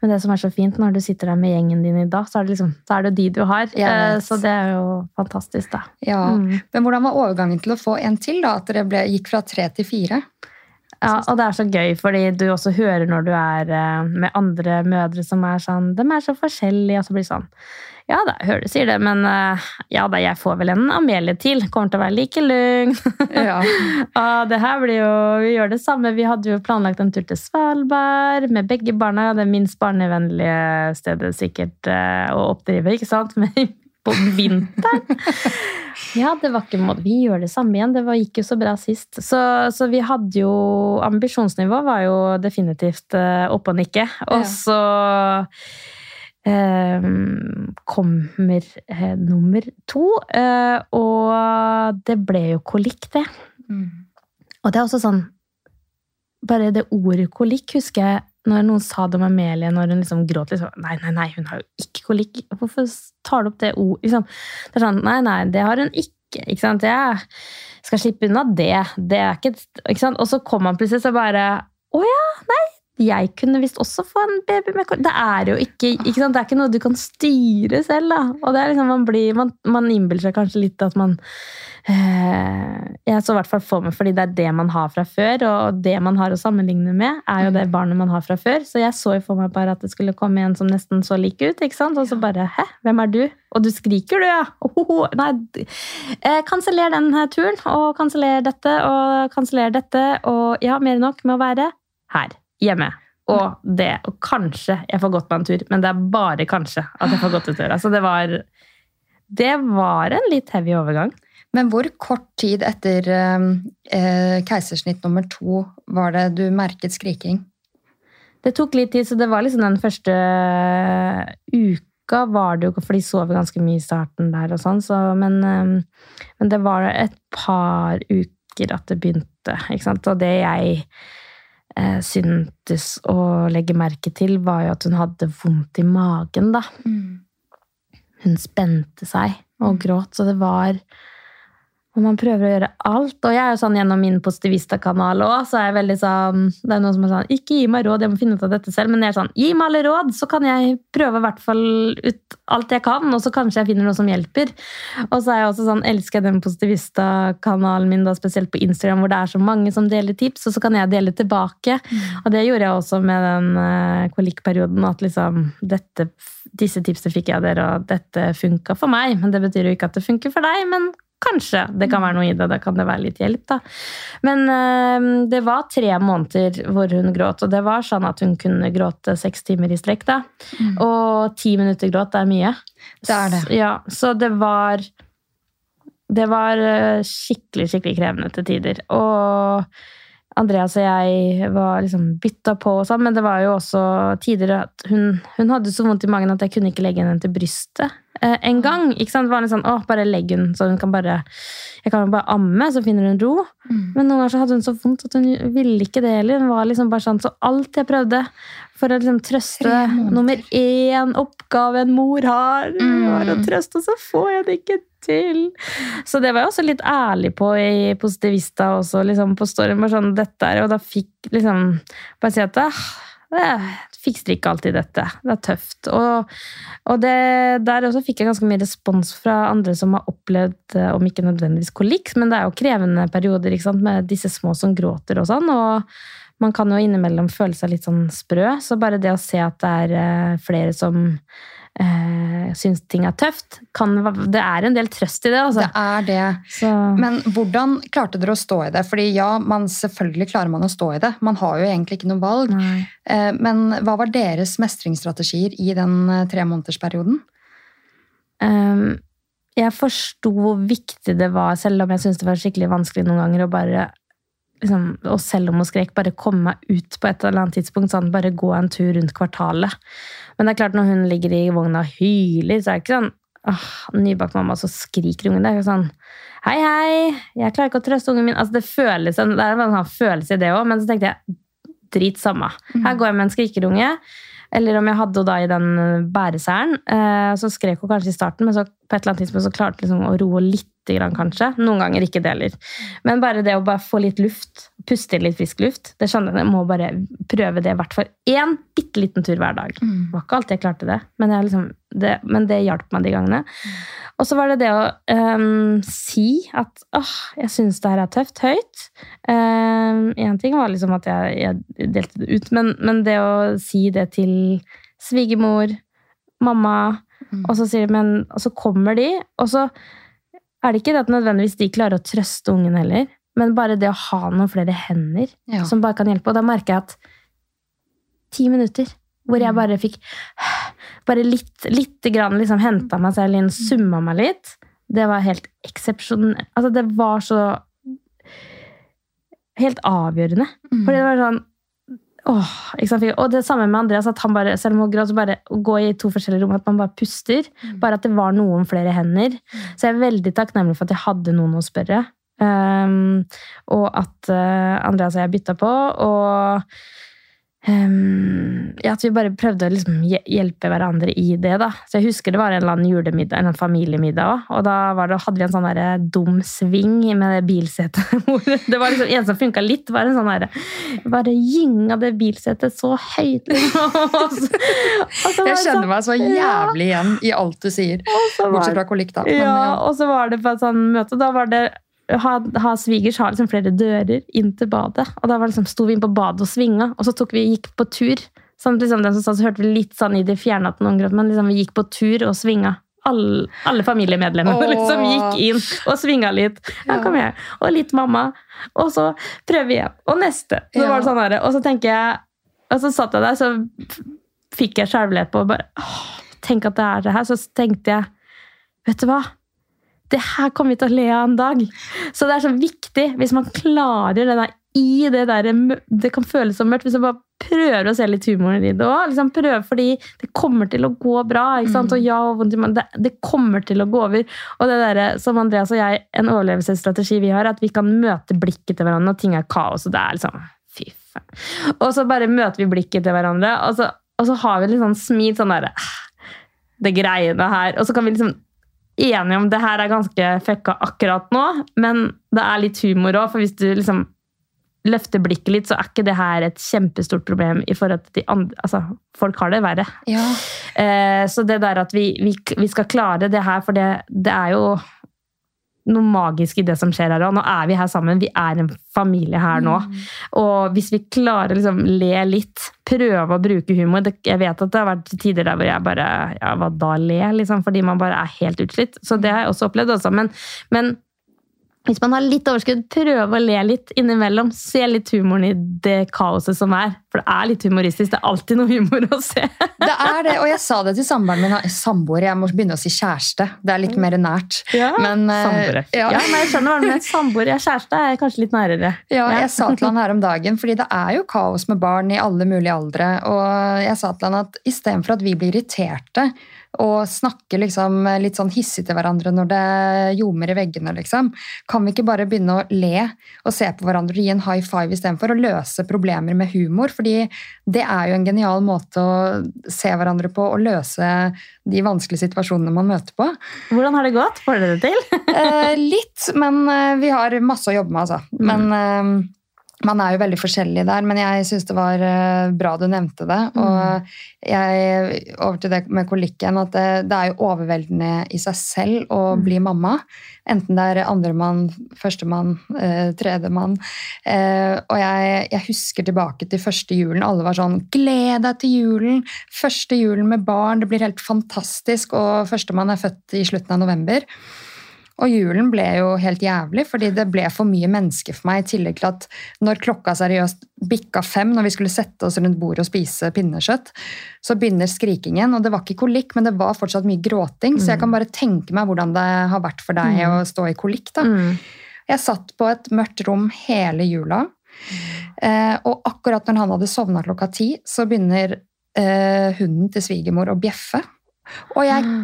Men det som er så fint, når du sitter der med gjengen din i dag, så er det, liksom, så er det de du har. Eh, så det er jo fantastisk, da. Ja. Mm. Men hvordan var overgangen til å få en til? da? At dere ble, gikk fra tre til fire? Ja, og det er så gøy, fordi du også hører når du er eh, med andre mødre som er sånn De er så forskjellige, og så blir det sånn ja da, jeg hører du sier det, men uh, ja da, jeg får vel en Amelie til. Kommer til å være like lugn. Ja. og det her blir jo Vi gjør det samme. Vi hadde jo planlagt en tur til Svalbard med begge barna. Det minst barnevennlige stedet sikkert uh, å oppdrive, ikke sant? Men på vinteren. Ja, det var ikke måte. Vi gjør det samme igjen. Det var, gikk jo så bra sist. Så, så, vi hadde jo Ambisjonsnivået var jo definitivt uh, oppe og nikke. Og så Eh, kommer eh, nummer to. Eh, og det ble jo kolikk, det. Mm. Og det er også sånn Bare det ordet kolikk husker jeg når noen sa det om Amelie når hun liksom gråt liksom, Nei, nei, nei, hun har jo ikke kolikk. Hvorfor tar du opp det ordet? Liksom. Det er sånn, Nei, nei, det har hun ikke. ikke sant? Jeg skal slippe unna det. Det er ikke, ikke sant? Og så kom han plutselig så bare Å ja, nei, jeg kunne visst også få en baby med kort. Det er jo ikke, ikke? Det er ikke noe du kan styre selv. da. Og det liksom, Man, blir, man, man innbiller seg kanskje litt at man eh, Jeg så i hvert fall for meg fordi det er det man har fra før, og det man har å sammenligne med, er jo det mm. barnet man har fra før. Så jeg så jo for meg bare at det skulle komme en som nesten så lik ut. ikke sant? Og så bare Hæ, hvem er du? Og du skriker, du, ja! Ohoho. Nei, eh, kanseller den turen, og kanseller dette, og kanseller dette, og ja, mer nok med å være her hjemme. Og det, og kanskje jeg får gått meg en tur, men det er bare kanskje at jeg får gått ut døra. Så det var, det var en litt heavy overgang. Men hvor kort tid etter eh, keisersnitt nummer to var det du merket skriking? Det tok litt tid, så det var liksom den første uka var det jo For de sover ganske mye i starten der og sånn, så, men, eh, men, det var et par uker at det begynte, ikke sant. Og det jeg eh, syntes å legge merke til, var jo at hun hadde vondt i magen, da. Mm. Hun spente seg og mm. gråt, så det var og man prøver å gjøre alt. Og jeg er jo sånn gjennom min Positivista-kanal òg, så er jeg veldig sånn Det er noen som er sånn Ikke gi meg råd, jeg må finne ut av dette selv. Men jeg er sånn Gi meg alle råd, så kan jeg prøve i hvert fall ut alt jeg kan, og så kanskje jeg finner noe som hjelper. Og så er jeg også sånn Elsker jeg den Positivista-kanalen min, da, spesielt på Instagram, hvor det er så mange som deler tips, og så kan jeg dele tilbake. Mm. Og det gjorde jeg også med den uh, kolikkperioden, at liksom dette, disse tipsene fikk jeg av dere, og dette funka for meg. Men det betyr jo ikke at det funker for deg, men Kanskje det kan være noe i det. Da kan det være litt hjelp, da. Men øh, det var tre måneder hvor hun gråt, og det var sånn at hun kunne gråte seks timer i strekk. da. Mm. Og ti minutter gråt det er mye. Det er det. Ja, så det var Det var eh, skikkelig, skikkelig krevende til tider. Og Andreas og jeg var liksom bytta på, og sånn, men det var jo også tider at hun, hun, hadde så vondt i magen at jeg kunne ikke legge henne til brystet eh, en gang. ikke sant? Det var litt sånn, å, bare legg hun, så hun kan bare jeg kan bare amme, så finner hun ro. Mm. Men noen ganger så hadde hun så vondt at hun ville ikke det heller. Hun var liksom bare sånn, Så alt jeg prøvde for å liksom trøste Nummer én oppgave en mor har, mm. var å trøste, og så får jeg det ikke til. Så det var jeg også litt ærlig på i Positivista også, liksom på storyen. bare sånn, dette er, Og da fikk liksom bare si at ah, jeg fikser ikke alltid dette. Det er tøft. Og, og det, der også fikk jeg ganske mye respons fra andre som har opplevd, eh, om ikke nødvendigvis kolikk, men det er jo krevende perioder med disse små som gråter og sånn. og man kan jo innimellom føle seg litt sånn sprø, så bare det å se at det er eh, flere som eh, syns ting er tøft. Kan, det er en del trøst i det. Altså. Det er det. Så. Men hvordan klarte dere å stå i det? Fordi ja, man, selvfølgelig klarer man å stå i det. Man har jo egentlig ikke noe valg. Eh, men hva var deres mestringsstrategier i den tre tremånedersperioden? Um, jeg forsto hvor viktig det var, selv om jeg syntes det var skikkelig vanskelig noen ganger å bare liksom, og selv om hun skrek, bare komme meg ut på et eller annet tidspunkt. sånn, Bare gå en tur rundt kvartalet. Men det er klart når hun ligger i vogna og hyler, så er det ikke sånn åh, Nybakt mamma, så skriker ungen. Det er ikke sånn Hei, hei, jeg klarer ikke å trøste ungen min. Altså, Det føles, det er en sånn følelse i det òg, men så tenkte jeg drit samme. Her går jeg med en skrikerunge. Eller om jeg hadde henne da i den bæreselen. Eh, så skrek hun kanskje i starten, men så på et eller annet tidspunkt så klarte liksom å roe litt kanskje. Noen ganger ikke det heller. Men bare det å bare få litt luft, puste inn litt frisk luft, det skjønner jeg. Jeg må bare prøve det i hvert fall én bitte liten tur hver dag. Mm. Det var ikke alltid jeg klarte det, men, jeg liksom, det, men det hjalp meg de gangene. Og så var det det å um, si at åh, jeg syns det her er tøft, høyt. Én um, ting var liksom at jeg, jeg delte det ut, men, men, det å si det til svigermor, mamma, mm. og, så sier, men, og så kommer de, og så er det ikke det at nødvendigvis de klarer å trøste ungen heller, men bare det å ha noen flere hender ja. som bare kan hjelpe. Og da merker jeg at ti minutter hvor jeg mm. bare fikk bare litt, litt grann liksom henta meg selv inn, summa meg litt, det var helt eksepsjonelt. Altså, det var så Helt avgjørende. Mm. Fordi det var sånn Åh, og det samme med Andreas, at han bare, selv om hun gråt, bare å gå i to forskjellige rom, at man bare puster. Mm. Bare at det var noen flere hender. Så jeg er veldig takknemlig for at jeg hadde noen å spørre. Um, og at uh, Andreas og jeg bytta på. Og Um, ja, at vi bare prøvde å liksom hjelpe hverandre i det. da. Så Jeg husker det var en eller annen julemiddag, en familiemiddag òg. Og da det, hadde vi en sånn der dum sving med det bilsetet. det var liksom En som funka litt, var en sånn derre Bare gynga det bilsetet så høyt, liksom. Jeg kjenner sånn, meg så jævlig igjen i alt du sier. Bortsett fra kolikk, da. Men, ja, ja, og så var det på et sånt møte. Da var det ha, ha svigers har liksom flere dører inn til badet. Og da liksom, sto vi inn på badet og svinga, og så vi, gikk på tur. Sånn, liksom, den som sa, så hørte vi litt sånn i det fjerne at noen gråt, men liksom, vi gikk på tur og svinga. Alle, alle familiemedlemmene liksom gikk inn og svinga litt. Ja, kom her. Og litt mamma. Og så prøver vi igjen. Og neste. Så ja. var det sånn her. Og så tenker jeg Og så satt jeg der, så fikk jeg skjelvhet på og bare åh, Tenk at det er det her. Så tenkte jeg Vet du hva? Det her kommer vi til å le av en dag. Så det er så viktig hvis man klarer det der i det der Det kan føles som mørkt. Hvis man bare prøver å se litt humoren i det òg. Liksom prøve, fordi det kommer til å gå bra. ikke sant? Og ja, det, det kommer til å gå over. Og det der, som Andreas og jeg, en overlevelsesstrategi vi har, at vi kan møte blikket til hverandre når ting er kaos. og det er liksom, fy faen. Og så bare møter vi blikket til hverandre, og så, og så har vi litt sånn smil sånn derre Det greiene her. Og så kan vi liksom enige om det her er ganske fucka akkurat nå, men det er litt humor òg. For hvis du liksom løfter blikket litt, så er ikke det her et kjempestort problem i forhold til de andre Altså, folk har det verre. Ja. Eh, så det der at vi, vi, vi, skal klare det her, for det, det er jo noe magisk i det som skjer her. Og nå er vi her sammen. Vi er en familie her nå. Mm. Og hvis vi klarer å liksom, le litt, prøve å bruke humor det, Jeg vet at det har vært tider der hvor jeg bare Ja, hva da le? Liksom, fordi man bare er helt utslitt. Så det har jeg også opplevd. Også. Men, men hvis man har litt overskudd, prøve å le litt innimellom. Se litt humoren i det kaoset som er. For det er litt humoristisk. Det er alltid noe humor å se. det er det, og jeg sa det til samboeren min. Samboer, jeg må begynne å si kjæreste. Det er litt mer nært. Ja, men, eh, samboere. Ja. ja, men jeg skjønner hva du mener. Samboer, og kjæreste er kanskje litt nærere. Ja, jeg sa til han her om dagen, fordi det er jo kaos med barn i alle mulige aldre. Og jeg sa til han at istedenfor at vi blir irriterte og snakke liksom litt sånn hissig til hverandre når det ljomer i veggene, liksom. Kan vi ikke bare begynne å le og se på hverandre og gi en high five istedenfor? å løse problemer med humor, fordi det er jo en genial måte å se hverandre på og løse de vanskelige situasjonene man møter på. Hvordan har det gått? Får dere det til? eh, litt, men eh, vi har masse å jobbe med, altså. Mm. Men eh, man er jo veldig forskjellig der, men jeg syns det var eh, bra du nevnte det. Mm. Og jeg, over til det med kolikken, at det, det, er jo overveldende i seg selv å mm. bli mamma. Enten det er andremann, førstemann, eh, tredjemann. Eh, og jeg, jeg, husker tilbake til første julen. Alle var sånn 'Gled deg til julen!' Første julen med barn, det blir helt fantastisk. Og førstemann er født i slutten av november. Og julen ble jo helt jævlig, fordi det ble for mye mennesker for meg. I tillegg til at når klokka seriøst bikka fem, når vi skulle sette oss rundt bordet og spise pinnekjøtt, så begynner skrikingen. Og det var ikke kolikk, men det var fortsatt mye gråting. Mm. Så jeg kan mm. bare tenke meg hvordan det har vært for deg mm. å stå i kolikk. da. Mm. Jeg satt på et mørkt rom hele jula. Eh, og akkurat når han hadde sovna klokka ti, så begynner eh, hunden til svigermor å bjeffe. Og jeg mm.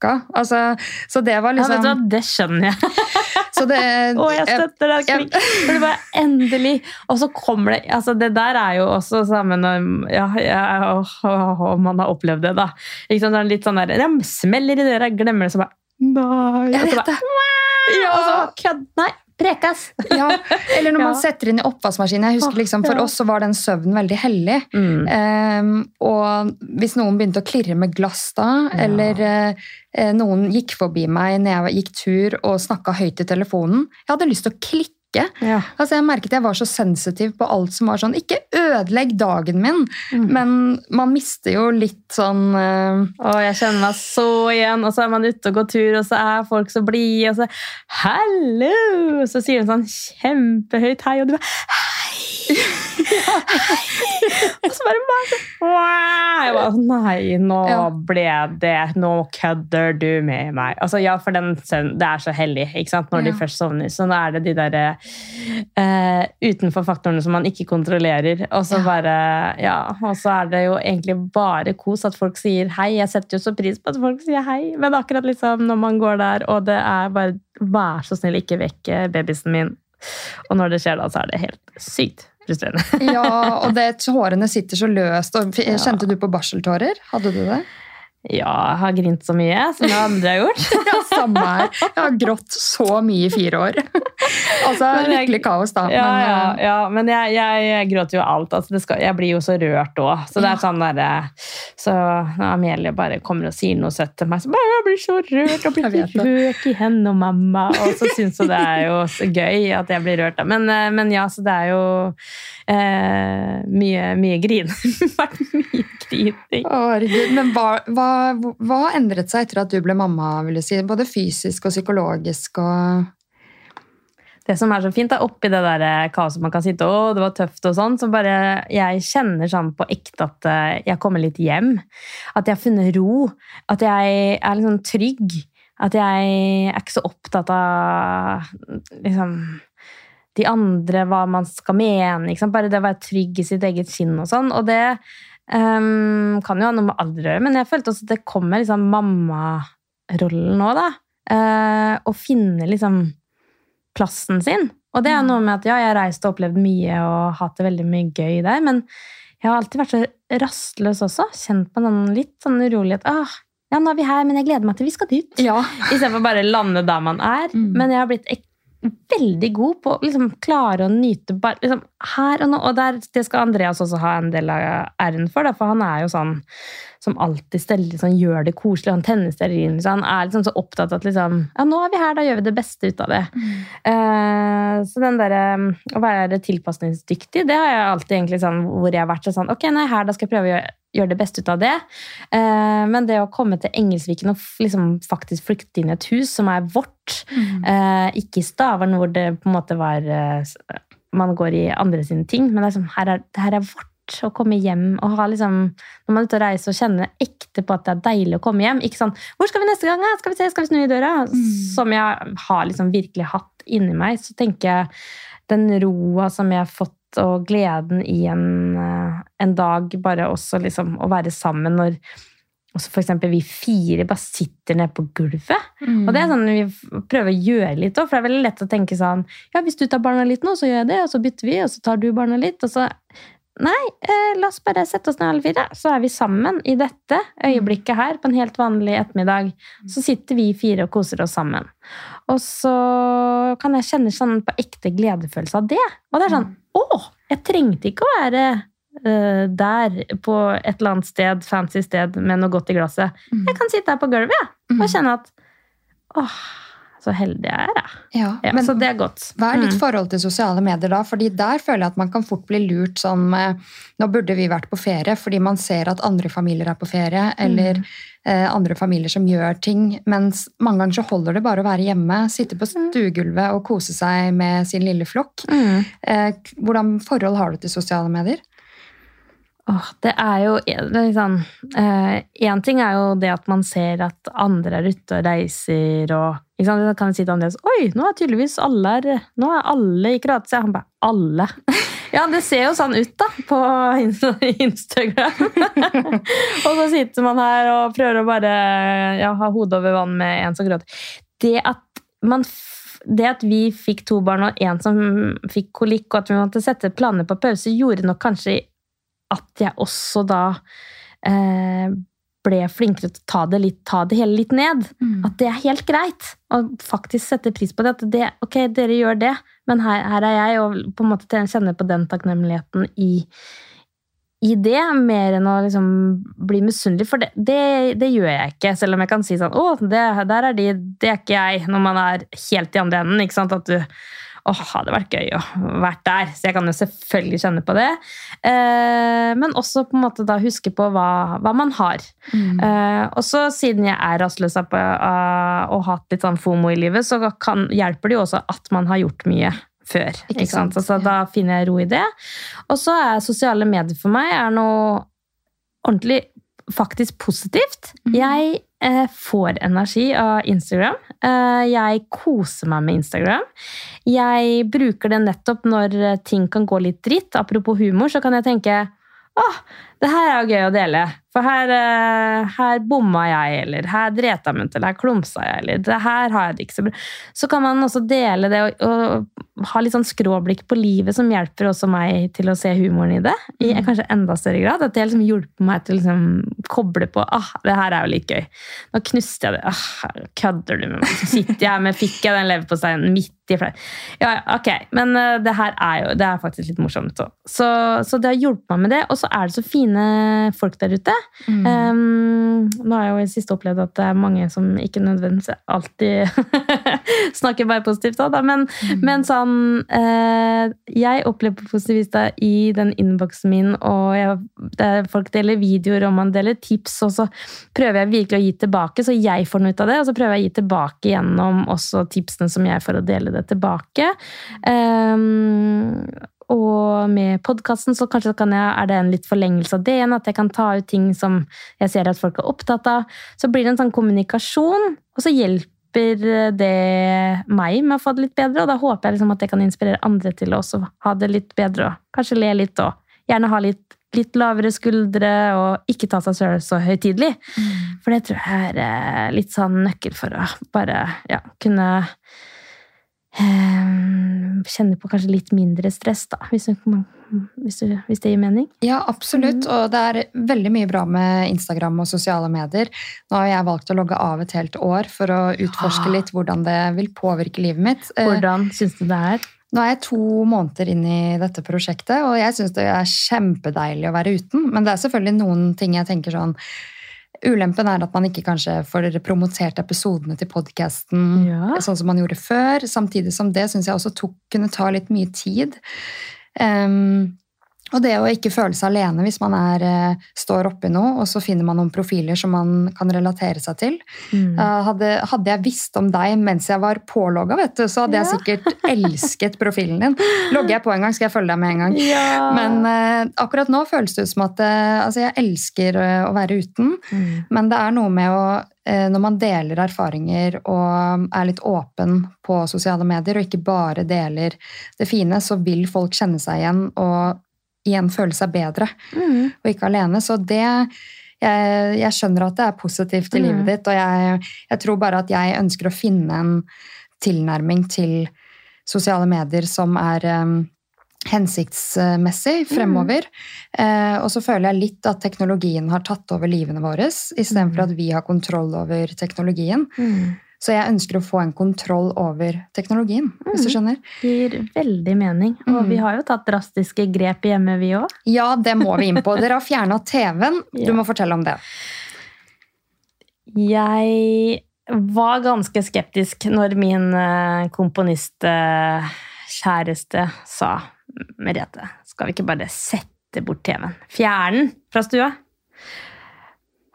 Klokka. Altså, så det var liksom ja, vet du, Det skjønner jeg. så det, Å, jeg støtter deg, klikk. For det bare endelig Og så kommer det altså Det der er jo også sammen ja, ja, og, man har opplevd det, da. Ikke sant? Det er litt sånn der Jeg smeller i døra, glemmer det, så bare Nei. Jeg vet det. Ja. Og så kødd. Nei, Prekas! ja, eller når man setter inn i oppvaskmaskinen. Jeg husker liksom, For oss så var den søvnen veldig hellig. Mm. Um, og hvis noen begynte å klirre med glass da, ja. eller uh, noen gikk forbi meg når jeg gikk tur og snakka høyt i telefonen Jeg hadde lyst til å klikke ikke. Ja. Altså jeg merket jeg var så sensitiv på alt som var sånn Ikke ødelegg dagen min, mm. men man mister jo litt sånn uh... Å, jeg kjenner meg så igjen. Og så er man ute og går tur, og så er folk så blide, og så Hallo! Så sier hun sånn kjempehøyt hei, og du bare! og så bare masse Jeg bare Nei, nå ja. ble det Nå kødder du med meg. Altså, ja, for den søvnen Det er så hellig ikke sant? når ja. de først sovner. Så nå er det de derre uh, utenfor faktorene som man ikke kontrollerer. Og så bare Ja, og så er det jo egentlig bare kos at folk sier hei. Jeg setter jo så pris på at folk sier hei, men akkurat liksom når man går der, og det er bare Vær så snill, ikke vekk babysen min. Og når det skjer da, så er det helt sykt frustrerende. ja, og det, hårene sitter så løst. Og, kjente du på barseltårer? Hadde du det? Ja, jeg har grint så mye som det andre har gjort. ja, Samme her. Jeg har grått så mye i fire år. altså lykkelig kaos, da. Ja, men, ja, ja, men jeg, jeg, gråter jo alt. Altså, skal, jeg blir jo så rørt òg. Så det er sånn derre Så når Amelie bare kommer og sier noe søtt til meg, så bare jeg blir så rørt og blir rørt i henne og mamma. Og så syns hun det er jo så gøy at jeg blir rørt. Da. Men, eh, men ja, så det er jo eh, mye, mye grin. Mye grining. Herregud. Men hva, hva hva, endret seg etter at du ble mamma? vil du si? Både fysisk og psykologisk og det som er så fint, er oppi det der eh, kaoset man kan sitte og det var tøft og sånn, så bare jeg kjenner sånn på ekte at eh, jeg kommer litt hjem. At jeg har funnet ro. At jeg er sånn trygg. At jeg er ikke så opptatt av liksom de andre, hva man skal mene. Liksom. Bare det å være trygg i sitt eget skinn og sånn. Og det um, kan jo ha noe med alder å gjøre, men jeg følte også at det kommer liksom mammarollen nå, da. Uh, å finne liksom plassen sin. Og det er noe med at ja, jeg har reist og opplevd mye og hatt det veldig mye gøy der, men jeg har alltid vært så rastløs også. Kjent på noen litt sånn urolighet. Ah, ja, nå er vi her, men jeg gleder meg til vi skal dit. Ja. Istedenfor bare lande der man er. Mm. Men jeg har blitt veldig god på å liksom, klare å nyte bare liksom, her og nå. Og der, det skal Andreas også ha en del av æren for, da, for han er jo sånn som alltid steller, liksom, gjør det koselig. Han tenner stearinlys. Han er liksom så opptatt av at liksom, ja, nå er vi her, da gjør vi det beste ut av det. Mm. Uh, så den derre å være tilpasningsdyktig, det har jeg alltid egentlig sånn hvor jeg har vært sånn Ok, nei, her, da skal jeg prøve å gjøre gjøre det beste ut av det. Uh, men det å komme til Engelsviken og liksom faktisk flykte inn i et hus som er vårt, mm. uh, ikke i Stavern hvor det på en måte var uh, Man går i andre sine ting, men det er sånn, her, er, det her er vårt. Å komme hjem og ha liksom Når man er ute og reiser og kjenner ekte på at det er deilig å komme hjem. Ikke sånn 'Hvor skal vi neste gang? Skal vi se, skal vi snu i døra?' Mm. Som jeg har liksom virkelig hatt inni meg. Så tenker jeg den roa som jeg har fått og gleden i en, eh, en dag, bare også liksom å være sammen når også for eksempel vi fire bare sitter nede på gulvet. Mm. Og det er sånn vi prøver å gjøre litt òg, for det er veldig lett å tenke sånn Ja, hvis du tar barna litt nå, så gjør jeg det, og så bytter vi, og så tar du barna litt, og så Nei, eh, la oss bare sette oss ned alle fire. Så er vi sammen i dette øyeblikket her på en helt vanlig ettermiddag. Så sitter vi fire og koser oss sammen. Og så kan jeg kjenne sånn på ekte gledefølelse av det. Og det er sånn Å! Jeg trengte ikke å være uh, der på et eller annet sted, fancy sted med noe godt i glasset. Jeg kan sitte her på gulvet ja, og mm. kjenne at åh, så heldig jeg er, jeg. Ja, ja, men, så det er godt. Hva er ditt mm. forhold til sosiale medier da? Fordi der føler jeg at man kan fort bli lurt sånn med Nå burde vi vært på ferie, fordi man ser at andre familier er på ferie, eller mm. eh, andre familier som gjør ting. Mens mange ganger så holder det bare å være hjemme, sitte på mm. stuegulvet og kose seg med sin lille flokk. Mm. Eh, hvordan forhold har du til sosiale medier? Åh, det er jo Én eh, ting er jo det at man ser at andre er ute og reiser og ikke sant? Da kan jeg si til Andreas Oi, nå er tydeligvis alle her, nå er alle i Kroatia. Han bare Alle? Ja, det ser jo sånn ut, da, på Instagram. og så sitter man her og prøver å bare ja, ha hodet over vann med en som gråter. Det at man det at vi fikk to barn og en som fikk kolikk, og at vi måtte sette planer på pause, gjorde nok kanskje at jeg også da eh, ble flinkere til å ta det, litt, ta det hele litt ned. Mm. At det er helt greit. Og faktisk sette pris på det. At det, ok, dere gjør det, men her, her er jeg, og på en måte kjenner på den takknemligheten i, i det, mer enn å liksom bli misunnelig. For det, det, det, gjør jeg ikke, selv om jeg kan si sånn Å, det, der er de, det er ikke jeg, når man er helt i andre enden. ikke sant, at du åh, hadde vært gøy å vært der. Så jeg kan jo selvfølgelig kjenne på det. Eh, men også på en måte da huske på hva, hva man har. Mm. Eh, og så siden jeg er rastløs og hatt litt sånn fomo i livet, så kan, hjelper det jo også at man har gjort mye før. Ikke sant? Altså, ja. Da finner jeg ro i det. Og så er sosiale medier for meg er noe ordentlig faktisk positivt. Mm. Jeg eh, får energi av Instagram. Eh, jeg koser meg med Instagram. Jeg bruker det nettopp når ting kan gå litt dritt. Apropos humor, så kan jeg tenke åh, det her er jo gøy å dele. For her, eh, her bomma jeg, eller her dreta meg ut, eller her klumsa jeg, eller det her har jeg det ikke så bra. Så kan man også dele det og, og ha litt sånn skråblikk på livet, som hjelper også meg til å se humoren i det. I mm. kanskje enda større grad. At det liksom hjelper meg til å liksom koble på ah, det her er jo litt gøy. Nå knuste jeg det. Ah, kødder du med meg? Så sitter jeg med fikk jeg den leverposteien midt i flere Ja, ok. Men uh, det her er jo det er faktisk litt morsomt. Så, så, så det har hjulpet meg med det. Og så er det så fine fine folk der ute. Mm. Um, nå har jeg jo i siste opplevd at det er mange som ikke nødvendigvis alltid snakker bare positivt. Da. Men, Mm. men sånn uh, Jeg opplever Positivista i den innboksen min, og jeg, det er, folk deler videoer og man deler tips, og så prøver jeg virkelig å gi tilbake, så jeg får noe ut av det. Og så prøver jeg å gi tilbake gjennom også tipsene som jeg får, å dele det tilbake. Um, og med podkasten så kanskje kan jeg, er det en litt forlengelse av det igjen. At jeg kan ta ut ting som jeg ser at folk er opptatt av. Så blir det en sånn kommunikasjon, og så hjelper det meg med å få det litt bedre. Og da håper jeg liksom at jeg kan inspirere andre til å også ha det litt bedre. Og kanskje le litt og gjerne ha litt, litt lavere skuldre og ikke ta seg selv så høytidelig. For det tror jeg er eh, litt sånn nøkkel for å bare ja, kunne eh, kjenne på kanskje litt mindre stress, da, hvis, du, hvis, det gir mening. Ja, absolutt. Mm. Og det er veldig mye bra med Instagram og sosiale medier. Nå har jeg valgt å logge av et helt år for å utforske Ja. litt hvordan det vil påvirke livet mitt. Eh, Hvordan syns du det er? Nå er jeg to måneder inn i dette prosjektet, og jeg syns det er kjempedeilig å være uten. Men det er selvfølgelig noen ting jeg tenker sånn Ulempen er at man ikke kanskje får promotert episodene til podkasten Ja. sånn som man gjorde før. Samtidig som det syns jeg også tok, kunne ta litt mye tid. Em, og det å ikke føle seg alene hvis man er, eh, står oppi noe, og så finner man noen profiler som man kan relatere seg til. Mm. Uh, Hadde, hadde jeg visst om deg mens jeg var pålogga, så hadde jeg sikkert elsket profilen din. Logger jeg på en gang, skal jeg følge deg med en gang. Ja. Men uh, akkurat nå føles det ut som at uh, altså jeg elsker eh, å være uten. Mm. Men det er noe med å eh, Når man deler erfaringer og er litt åpen på sosiale medier, og ikke bare deler det fine, så vil folk kjenne seg igjen og igjen føle seg bedre Mm. og ikke alene. Så det jeg, jeg skjønner at det er positivt i Mm. livet ditt, og jeg, jeg tror bare at jeg ønsker å finne en tilnærming til sosiale medier som er um, hensiktsmessig fremover. Eh, og så føler jeg litt at teknologien har tatt over livene våre, istedenfor at vi har kontroll over teknologien. Mm. Så jeg ønsker å få en kontroll over teknologien, hvis du skjønner. Det Gir veldig mening. Og Mm. vi har jo tatt drastiske grep hjemme, vi òg. Ja, det må vi inn på. Dere har fjerna TV-en. Du Ja. må fortelle om det. Jeg var ganske skeptisk når min eh, komponistkjæreste sa Merete, skal vi ikke bare sette bort TV-en? Fjerne den fra stua?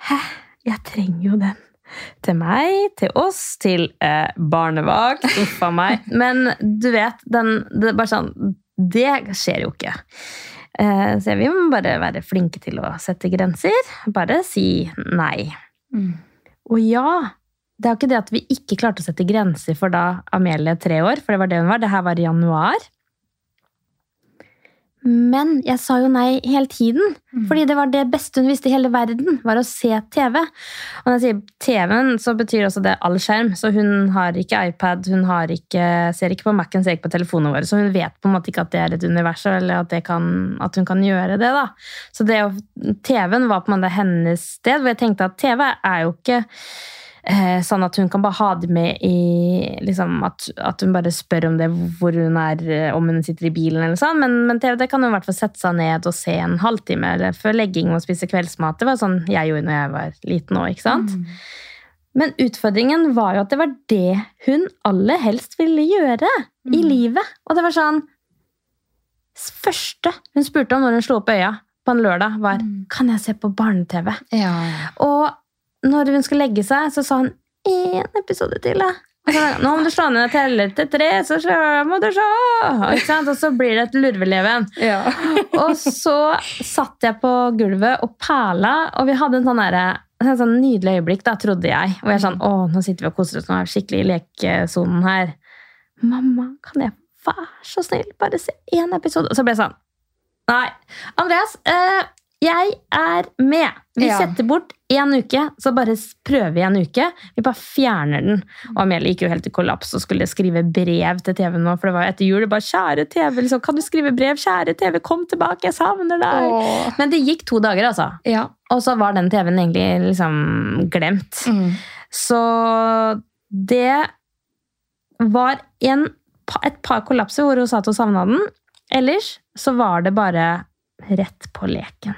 Hæ? Jeg trenger jo den. Til meg, til oss, til eh, barnevakt. Uff a meg. Men du vet, den, det, bare sånn, det skjer jo ikke. Eh, så vi må bare være flinke til å sette grenser. Bare si nei. Og ja, det er jo ikke det at vi ikke klarte å sette grenser for da Amelie tre år, for det var det hun var. Det her var i januar. Men jeg sa jo nei hele tiden. Fordi det var det beste hun visste i hele verden, var å se TV. Og når jeg sier TV-en, så betyr også det all skjerm. Så hun har ikke iPad, hun har ikke, ser ikke på Mac-en, ser ikke på telefonene våre. Så hun vet på en måte ikke at det er et univers, eller at, det kan, at hun kan gjøre det. da. Så TV-en var på en måte hennes sted, hvor jeg tenkte at TV er jo ikke sånn at hun kan bare ha det med i liksom, at, at hun bare spør om det hvor hun er, eh, om hun sitter i bilen eller sånn. Men, men TV det kan hun i hvert fall sette seg ned og se en halvtime eller før legging og spise kveldsmat. Det var sånn jeg gjorde når jeg var liten òg, ikke sant? Men utfordringen var jo at det var det hun aller helst ville gjøre i Mm. livet. Og det var sånn Første hun spurte om når hun slo opp øya på en lørdag, var Mm. Kan jeg se på barne-TV? Ja, ja. Og når hun skulle legge seg, så sa hun én episode til. Da. Nå må du slå ned og telle til tre, så slå- må du se! Og så blir det et lurveleven. ja. Og så satt jeg på gulvet og perla, og vi hadde en sånn, derre- et sånn nydelig øyeblikk, da, trodde jeg. Og jeg sånn Å, nå sitter vi og koser oss, nå er vi skikkelig i lekesonen her. Mamma, kan jeg være så snill bare se én episode? Og så ble jeg sånn Nei. Andreas, eh, jeg er med. Vi Ja. setter bort én uke, så bare prøver vi en uke. Vi bare fjerner den. Og Amelie gikk jo helt i kollaps og skulle skrive brev til TV nå, for det var etter jul. Det bare, kjære TV, liksom, kan du skrive brev? Kjære TV, kom tilbake, jeg savner deg. Åh. Men det gikk to dager, altså. ja. Og så var den TV-en egentlig liksom glemt. Mm. Så det var en, et par kollapser hvor hun sa at hun savna den. Ellers så var det bare rett på leken.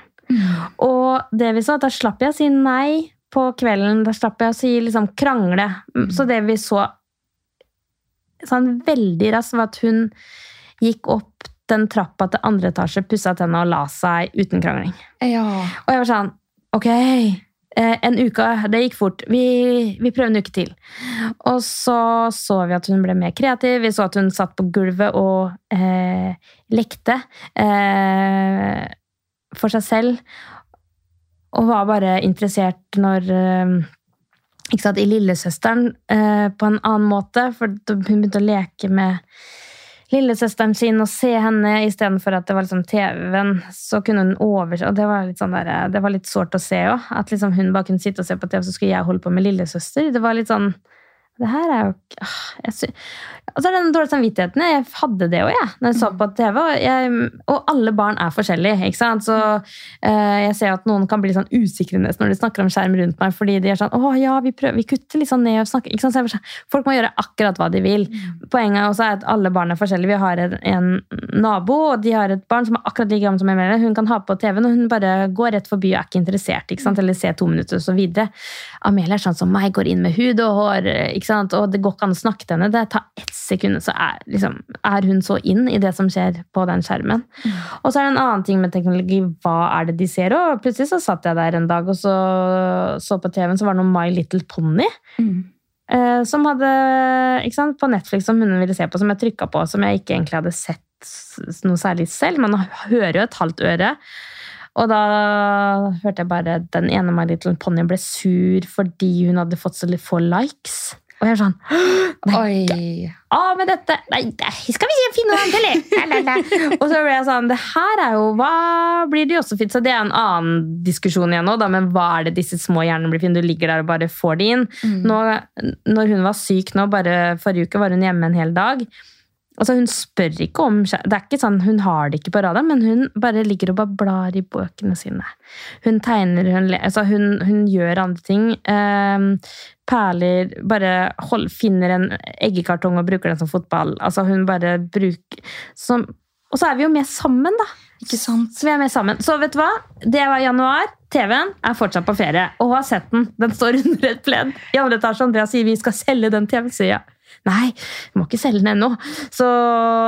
Og det vi så, da slapp jeg å si nei på kvelden. Da slapp jeg å si liksom krangle. Så det vi så sånn veldig raskt, var at hun gikk opp den trappa til andre etasje, pussa tenna og la seg uten krangling. Ja. Og jeg var sånn Ok, eh, en uke, det gikk fort. Vi, vi prøver en uke til. Og så så vi at hun ble mer kreativ. Vi så at hun satt på gulvet og eh, lekte eh, for seg selv. Og var bare interessert når eh, ikke sant, I lillesøsteren eh, på en annen måte. For hun begynte å leke med lillesøsteren sin og se henne istedenfor at det var liksom TV-en. Så kunne hun overse Og det var litt sånn der, det var litt sårt å se òg. At liksom hun bare kunne sitte og se på TV, så skulle jeg holde på med lillesøster. Det var litt sånn det her er jo ikke ah, Og så er det den dårlige samvittigheten. Jeg hadde det òg, jeg, når jeg så på TV. Og, jeg, og alle barn er forskjellige. ikke sant? Så eh, jeg ser at noen kan bli sånn usikre nesten når de snakker om skjerm rundt meg, fordi de er sånn Å ja, vi, prøver, vi kutter litt sånn ned og snakker ikke sant? Sånn, Folk må gjøre akkurat hva de vil. Poenget også er at alle barn er forskjellige. Vi har en, en nabo, og de har et barn som er akkurat like gammel som Emilie. Hun kan ha på TV-en, og hun bare går rett forbi og er ikke interessert. ikke sant? Eller ser to minutter, og så videre. Amelie er sånn som meg, går inn med hud og hår. ikke? Og det går ikke an å snakke til henne. Det tar ett sekund, så er, liksom, er, hun så inn i det som skjer på den skjermen. Mm. Og så er det en annen ting med teknologi. Hva er det de ser? Og plutselig så satt jeg der en dag og så, så på TV-en, så var det noe My Little Pony. Mm. Eh, som hadde sant, På Netflix som hun ville se på, som jeg trykka på, som jeg ikke egentlig hadde sett noe særlig selv. Man hører jo et halvt øre. Og da hørte jeg bare den ene My Little Pony ble sur fordi hun hadde fått så få likes. Og jeg er sånn Nei, av med dette! Nei, skal vi finne noe annet, til? og så ble jeg sånn Det her er jo Hva blir det også fint? Så det er en annen diskusjon igjen nå, da, men hva er det disse små hjernene blir fine? Du ligger der og bare får de inn. Mm. Nå, når hun var syk nå, bare forrige uke var hun hjemme en hel dag. Altså, hun spør ikke om Det er ikke sånn, Hun har det ikke på radaren, men hun bare ligger og bare blar i bøkene sine. Hun tegner, hun, altså, hun, hun gjør andre ting. Um, perler Bare hold, finner en eggekartong og bruker den som fotball. Altså, hun bare bruker som, Og så er vi jo med sammen, da. Ikke sant? Så vi er med sammen. Så vet du hva? Det var januar. TV-en er fortsatt på ferie. Og har sett den. Den står under et pledd. I andre etasje Andrea sier vi skal selge den TV-sida. Nei, vi må ikke selge den ennå. Så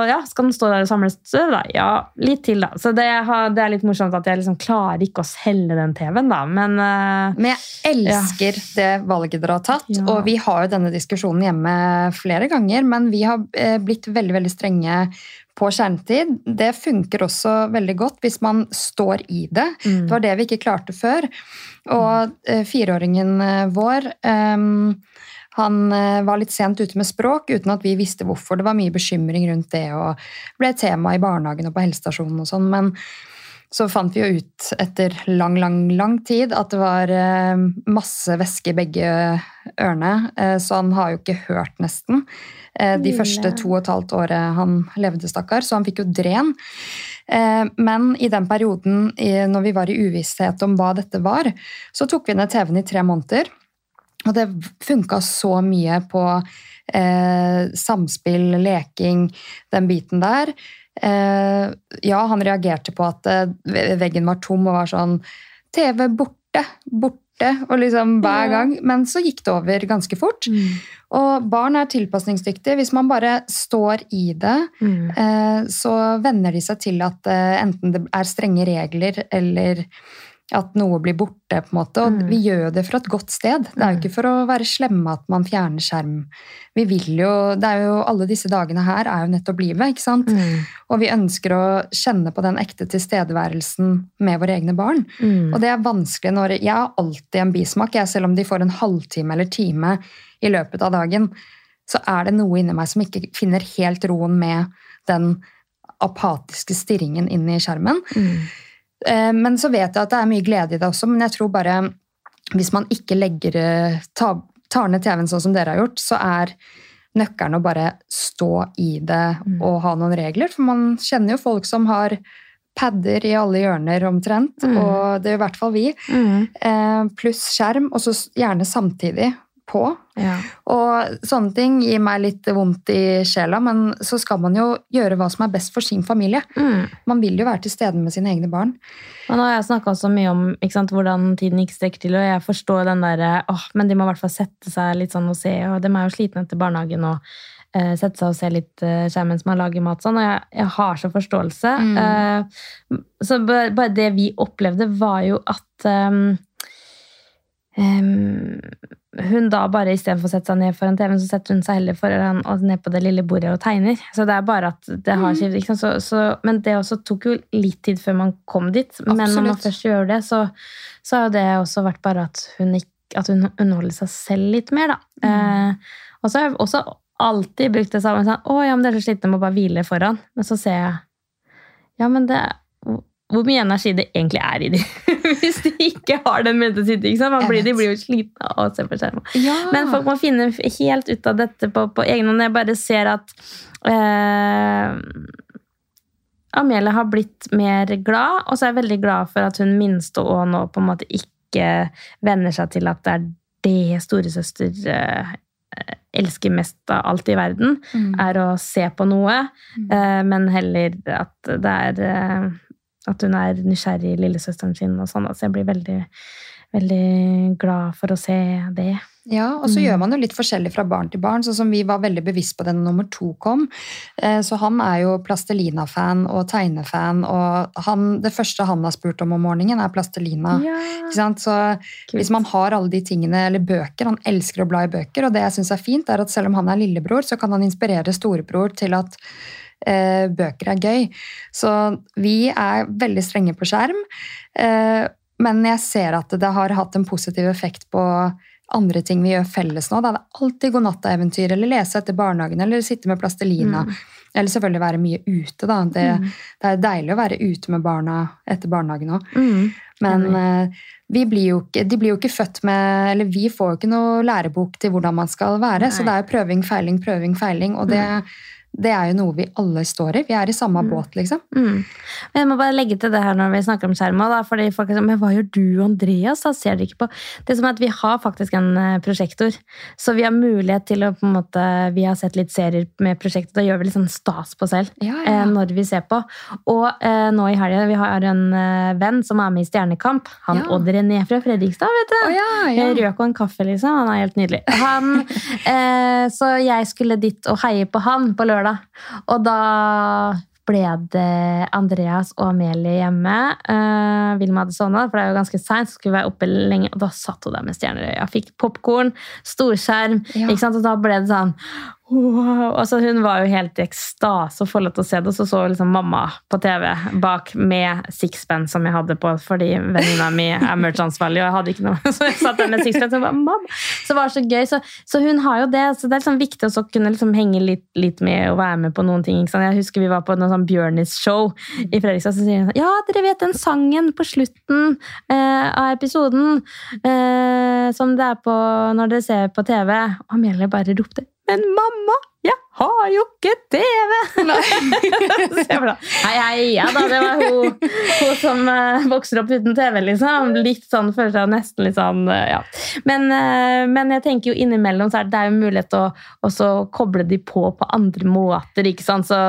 ja, skal den stå der og samle støv, da? Ja, litt til, da. Så det, har, det, er litt morsomt at jeg liksom klarer ikke å selge den TV-en, da. Men, uh, Men jeg elsker ja. det valget dere har tatt. Ja. Og vi har jo denne diskusjonen hjemme flere ganger, men vi har eh, blitt veldig, veldig strenge på skjermtid. Det funker også veldig godt hvis man står i det. Mm. Det var det vi ikke klarte før. Og uh, fireåringen vår um, han eh, var litt sent ute med språk uten at vi visste hvorfor. Det var mye bekymring rundt det og ble tema i barnehagen og på helsestasjonen og sånn. Men så fant vi jo ut etter lang, lang, lang tid at det var eh, masse væske i begge ørene. Eh, så han har jo ikke hørt nesten de første to og et halvt året han levde, stakkar. Så han fikk jo dren. Men i den perioden når vi var i uvisshet om hva dette var, så tok vi ned TV-en i tre måneder. Og det funka så mye på eh, samspill, leking, den biten der. Eh, ja, han reagerte på at eh, veggen var tom og var sånn TV borte, borte, og liksom hver gang. Men så gikk det over ganske fort. Mm. Og barn er tilpasningsdyktige. Hvis man bare står i det, mm. eh, så venner de seg til at eh, enten det er strenge regler eller at noe blir borte. på en måte, og mm. Vi gjør det fra et godt sted. Det er jo mm. ikke for å være slemme at man fjerner skjerm. Vi vil jo, det er jo, Alle disse dagene her er jo nettopp livet. ikke sant? Mm. Og vi ønsker å kjenne på den ekte tilstedeværelsen med våre egne barn. Mm. Og det er vanskelig når Jeg har alltid en bismak, jeg, selv om de får en halvtime eller time i løpet av dagen. Så er det noe inni meg som ikke finner helt roen med den apatiske stirringen inn i skjermen. Mm. Eh, men så vet jeg at det er mye glede i det også, men jeg tror bare hvis man ikke legger, tar, tar ned TV-en sånn som dere har gjort, så er nøkkelen å bare stå i det mm. og ha noen regler. For man kjenner jo folk som har padder i alle hjørner omtrent, mm. og det er i hvert fall vi. Mm. Eh, pluss skjerm, og så gjerne samtidig på. Ja. Og sånne ting gir meg litt vondt i sjela, men så skal man jo gjøre hva som er best for sin familie. Mm. Man vil jo være til stede med sine egne barn. Og nå har jeg snakka så mye om sant, hvordan tiden ikke strekker til, og jeg forstår den derre åh, men de må i hvert fall sette seg litt sånn og se, og de er jo slitne etter barnehagen og eh, sette seg og se litt eh, skjerm mens man lager mat sånn, og jeg, jeg har så forståelse. Mm. Eh, så bare, bare det vi opplevde, var jo at ehm, ehm, hun da bare istedenfor å sette seg ned foran TV-en, så setter hun seg heller foran og ned på det lille bordet og tegner. Så det er bare at det har Mm. Liksom. Så, så, Men det også tok jo litt tid før man kom dit. Men når man først gjør det, så, så har det også vært bare at hun, at hun underholder seg selv litt mer, da. Mm. Eh, og så har jeg også alltid brukt det samme. Sånn, å ja, men dere er så slitne, må bare hvile foran. Men så ser jeg Ja, men det hvor mye energi det egentlig er i dem Hvis de ikke har den sant? Man blir, de blir jo slitne av å se på skjermen. Ja. Men folk må finne helt ut av dette på, på egen hånd. Jeg bare ser at eh, Amelie har blitt mer glad, og så er jeg veldig glad for at hun minste og nå på en måte ikke venner seg til at det er det storesøster eh, elsker mest av alt i verden, Mm. er å se på noe, eh, men heller at det er eh, at hun er nysgjerrig i lillesøsteren sin og sånn. Så jeg blir veldig, veldig glad for å se det. Ja, og så Mm. gjør man jo litt forskjellig fra barn til barn, sånn som vi var veldig bevisst på den nummer to kom. Eh, Så han er jo Plastelina-fan og tegnefan, og han, det første han har spurt om om morgenen, er Plastelina. Sant? Så Kult. hvis man har alle de tingene, eller bøker, han elsker å bla i bøker, og det jeg syns er fint, er at selv om han er lillebror, så kan han inspirere storebror til at bøker er gøy. Så vi er veldig strenge på skjerm, eh, men jeg ser at det har hatt en positiv effekt på andre ting vi gjør felles nå. Da. Det er alltid godnatta-eventyr, eller lese etter barnehagen, eller sitte med plastelina. Mm. Eller selvfølgelig være mye ute, da. Det, Mm. det er deilig å være ute med barna etter barnehagen òg. Mm. Men eh, vi blir jo ikke, de blir jo ikke født med Eller vi får jo ikke noe lærebok til hvordan man skal være. Så det er prøving, feiling, prøving, feiling. Og det, det er jo noe vi alle står i. Vi er i samme Mm. båt, liksom. Mm. Men jeg må bare legge til det her når vi snakker om skjerm. også, fordi folk er sånn, men hva gjør du, Andreas? Da ser dere ikke på. Det er som at Vi har faktisk en eh, prosjektor, så vi har mulighet til å på en måte, Vi har sett litt serier med prosjektet, da gjør vi litt sånn stas på selv. Ja, eh, når vi ser på. Og eh, nå i helga vi har en eh, venn som er med i Stjernekamp. Han Ja. Odd René fra Fredrikstad. vet du. Oh, ja, ja. Røk og en kaffe, liksom. Han er helt nydelig. Han, eh, så jeg skulle dit og heie på han på lørdag. Og da ble det Andreas og Amelie hjemme. Uh, Vilma hadde sovna, for det er jo ganske seint. Skulle være oppe lenge, og da satt hun der med stjerner i øya. Fikk popkorn, storskjerm. Ja. ikke sant? Og da ble det sånn wow. altså, Hun var jo helt i ekstase og få til å se det. Og så så liksom mamma på TV bak med sixpence som jeg hadde på fordi venninna mi er merch-ansvarlig. og jeg hadde ikke noe, Så jeg satt der med sixpence og bare, mamma! Så det så gøy. Så, så hun har jo det. så Det er liksom viktig å kunne liksom henge litt, litt med og være med på noen ting. Ikke sant? Jeg husker vi var på noe sånn Bjørnis-show i Fredrikstad. Så sier hun sånn Ja, dere vet den sangen på slutten eh, av episoden eh, som det er på når dere ser på TV? Og Amelie bare ropte Men mamma, jeg har jo ikke TV! Nei. Hei, hei, ja da, det var hun, hun som eh, vokser opp uten TV, liksom. Litt sånn, føler seg nesten litt sånn, eh, ja. Men, eh, men jeg tenker jo innimellom så er det, det er jo mulighet til å koble de på på andre måter, ikke sant. Så,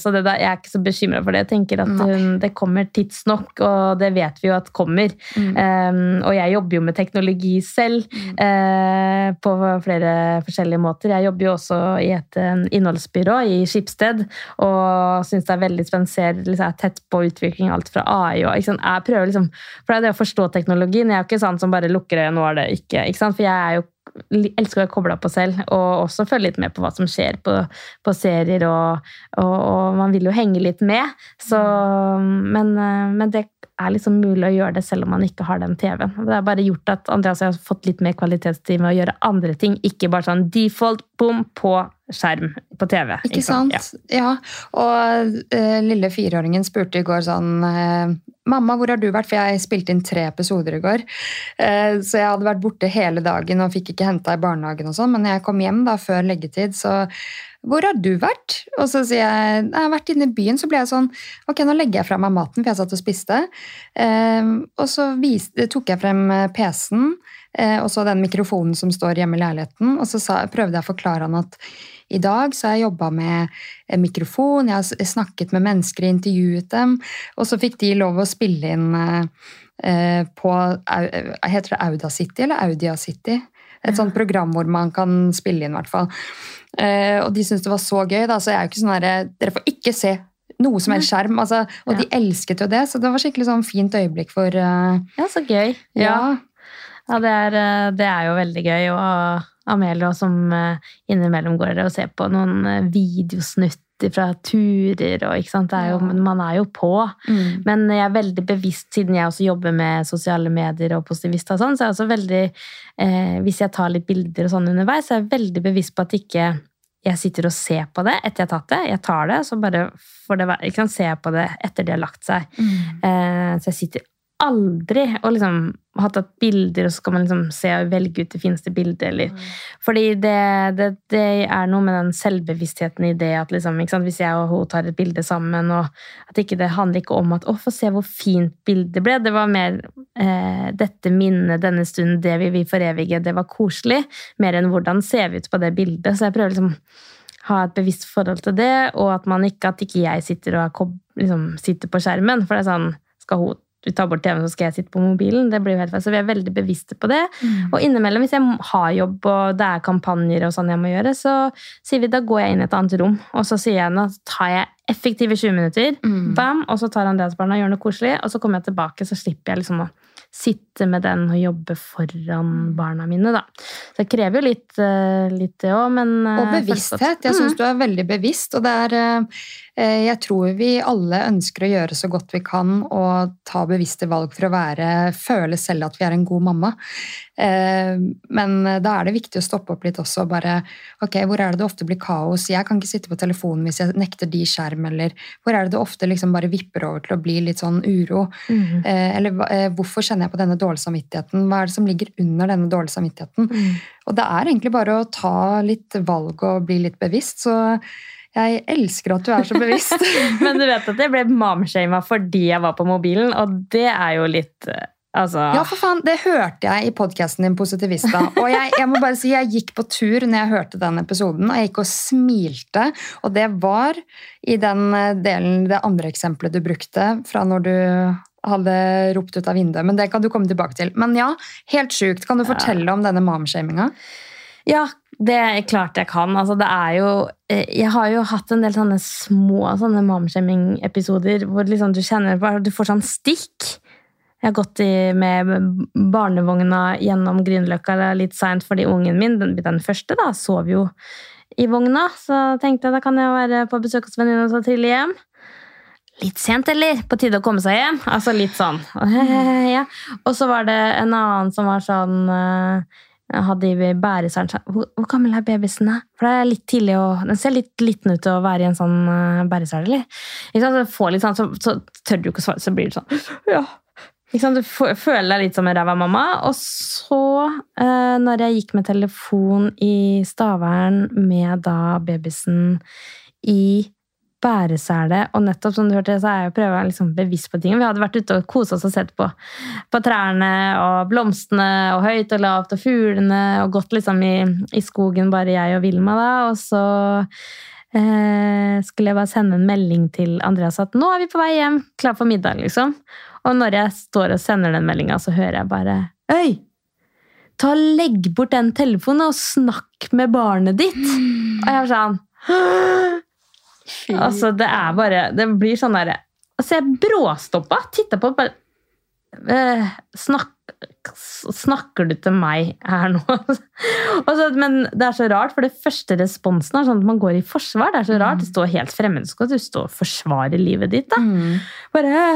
så det der, jeg er ikke så bekymra for det. Jeg tenker at hun, det kommer tidsnok, og det vet vi jo at kommer. Mm. Um, og jeg jobber jo med teknologi selv eh, på flere forskjellige måter. Jeg jobber jo også i et eh, innholdsbyrå i Skipsted og syns det er veldig spennende. Ser liksom, tett på utvikling alt fra AI. Og, liksom. Jeg prøver liksom, for det er det å forstå teknologien. Jeg er jo ikke sånn som bare lukker øynene, nå er det ikke. ikke sant? For jeg er jo elsker å være kobla på selv, og også følge litt med på hva som skjer på, på serier. Og, og, og man vil jo henge litt med. Så, men, men det er liksom mulig å gjøre det selv om man ikke har den TV-en. Det har bare gjort at Andreas har fått litt mer kvalitetstid med å gjøre andre ting, ikke bare sånn default bom på skjerm på TV. Ikke sant? Ja. Og eh, lille fireåringen spurte i går sånn eh, Mamma, hvor har du vært? For jeg spilte inn tre episoder i går. Eh, så jeg hadde vært borte hele dagen og fikk ikke henta i barnehagen og sånn. Men jeg kom hjem da før leggetid, så hvor har du vært? Og så sier jeg jeg har vært inne i byen. Så ble jeg sånn Ok, nå legger jeg fra meg maten, for jeg satt og spiste. Eh, og så tok jeg frem eh, PC-en, eh, og så den mikrofonen som står hjemme i leiligheten. Og så prøvde jeg å forklare han at i dag så har jeg jobba med mikrofon, jeg har snakket med mennesker, intervjuet dem, og så fikk de lov å spille inn eh, på Heter det Audacity eller Audiacity? Et sånt program hvor man kan spille inn, i hvert fall. Eh, og de syntes det var så gøy. Da, så jeg er jo ikke sånn herre Dere får ikke se noe som helst skjerm. Altså, og ja. de elsket jo det, så det var skikkelig sånn fint øyeblikk for uh, Ja, så gøy. Ja, ja det, er, eh, det, er, jo veldig gøy. Og Amelia som innimellom går og ser på noen videosnutt fra turer og ikke sant? Er jo, Man er jo på. Mm. Men jeg er veldig bevisst, siden jeg også jobber med sosiale medier og positivist, og sånn, så er jeg også veldig eh, Hvis jeg tar litt bilder og sånn underveis, så er jeg veldig bevisst på at ikke jeg sitter og ser på det etter jeg har tatt det. Jeg tar det, så bare får det være, jeg kan se på det etter det har lagt seg. Mm. Eh, så jeg sitter aldri og liksom har tatt bilder, og så skal man liksom se og velge ut det fineste bildet. Eller. Mm. Fordi det, det, det, er noe med den selvbevisstheten i det at liksom, hvis jeg og hun tar et bilde sammen, og at ikke det handler ikke om at 'å, få se hvor fint bildet ble'. Det var mer eh, 'dette minnet, denne stunden, det vi vil forevige', det var koselig. Mer enn 'hvordan ser vi ut på det bildet'. Så jeg prøver liksom ha et bevisst forhold til det, og at, man ikke, at ikke jeg sitter, og, liksom, sitter på skjermen. For det er sånn Skal hun du tar bort TV-en, så skal jeg sitte på mobilen. Det blir jo helt feil. Så vi er veldig bevisste på det. Mm. Og innimellom, hvis jeg har jobb og det er kampanjer og sånn jeg må gjøre, så sier vi da går jeg inn i et annet rom. Og så sier jeg nå tar jeg effektive 20 minutter, mm. bam, og så tar Andreas barna og gjør noe koselig, og så kommer jeg tilbake, så slipper jeg liksom å sitte med den og jobbe foran barna mine, da. Så det krever jo litt, eh, litt det òg, men Og eh, bevissthet. Jeg syns mm. du er veldig bevisst, og det er eh, Jeg tror vi alle ønsker å gjøre så godt vi kan og ta bevisste valg for å være, føle selv at vi er en god mamma. Men da er det viktig å stoppe opp litt også og bare Ok, hvor er det det ofte blir kaos? Jeg kan ikke sitte på telefonen hvis jeg nekter de skjerm, eller hvor er det det ofte liksom bare vipper over til å bli litt sånn uro? Mm. Eller hvorfor kjenner jeg på denne dårlige samvittigheten? Hva er det som ligger under denne dårlige samvittigheten? Mm. Og det er egentlig bare å ta litt valg og bli litt bevisst. Så jeg elsker at du er så bevisst. Men du vet at jeg ble momshama fordi jeg var på mobilen, og det er jo litt Altså... Ja, for faen, Det hørte jeg i podkasten din Positivista. Og jeg, jeg, må bare si, jeg gikk på tur når jeg hørte den episoden, og jeg gikk og smilte. Og det var i den delen, det andre eksempelet du brukte fra når du hadde ropt ut av vinduet. Men det kan du komme tilbake til. Men ja, helt sjukt. Kan du fortelle om denne momshaminga? Ja, det er klart jeg kan. Altså, det er jo eh, Jeg har jo hatt en del sånne små sånne momshaming-episoder hvor liksom du kjenner Du får sånn stikk. Jeg har gått i, med barnevogna gjennom Grünerløkka litt seint fordi ungen min, den, den første, da, sov jo i vogna. Så tenkte jeg da kan jeg være på besøk hos venninna så trille hjem. Litt sent, eller? På tide å komme seg hjem? Altså litt sånn. ja. Og så var det en annen som var sånn uh, hadde i bæreselen hvor, hvor gammel er babysen, da? For det er litt tidlig å, Den ser litt liten ut til å være i en sånn uh, bæresel, eller? Så, får litt sånn, så, så tør du ikke å svare, så blir sånn Ja. Ikke sant? Du føler deg litt som en ræva mamma. Og så, uh, når jeg gikk med telefon i Stavern med da babysen i bæresele. Og nettopp som du hørte, så er jeg prøver liksom bevisst på ting. Vi hadde vært ute og kosa oss og sett på, på, trærne og blomstene og høyt og lavt og fuglene og gått liksom i, i skogen, bare jeg og Vilma, da. Og så eh, skulle jeg bare sende en melding til Andreas at nå er vi på vei hjem, klar for middag, liksom. Og når jeg står og sender den meldinga, så hører jeg bare Øy! Ta Legg bort den telefonen og snakk med barnet ditt! Og jeg var sånn. Altså, det er bare Det blir sånn derre Altså, jeg bråstoppa, titta på bare eh, snakk, Snakker du til meg her nå? altså, men det er så rart, for det første responsen er sånn at man går i forsvar. Det er så rart. Det står helt fremmed. at du står og forsvarer livet ditt, da? Mm. Bare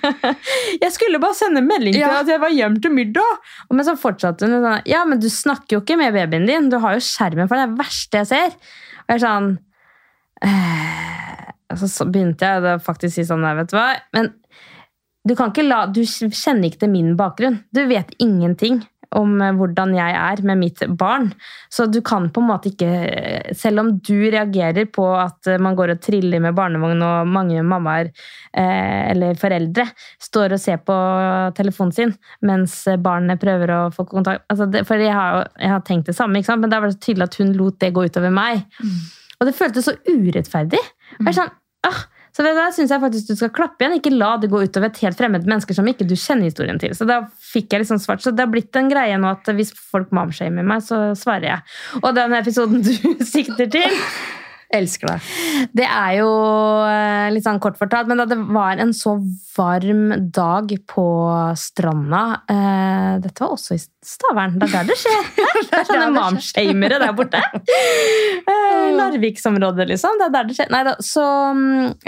Jeg skulle bare sende melding til ja. at jeg var hjem til middag! Men så fortsatte hun sånn Ja, men du snakker jo ikke med babyen din. Du har jo skjermen for det. er det verste jeg ser. Og jeg er sånn eh, Så begynte jeg da faktisk si sånn, vet du hva Men du kan ikke la Du kjenner ikke til min bakgrunn. Du vet ingenting. om hvordan jeg er med mitt barn. Så du kan på en måte ikke Selv om du reagerer på at man går og triller med barnevogn, og mange mammaer eh, eller foreldre står og ser på telefonen sin mens barnet prøver å få kontakt altså det, For jeg har, jeg har, tenkt det samme, men det var så tydelig at hun lot det gå utover meg. Mm. Og det føltes så urettferdig. Jeg er sånn, ah, så det der syns jeg faktisk du skal klappe igjen. Ikke la det gå utover et helt fremmed menneske som ikke du kjenner historien til. Så da fikk jeg liksom svart. Så det har blitt en greie nå at hvis folk momshamer meg, så svarer jeg. Og den episoden du sikter til Elsker det. Det er jo eh, litt sånn kort fortalt, men da det var en så varm dag på stranda eh, Dette var også i Stavern. Det er der det skjer! Det er sånne mamshamere der borte. Eh, Larviksområdet, liksom. Det er der det skjer. Nei da, så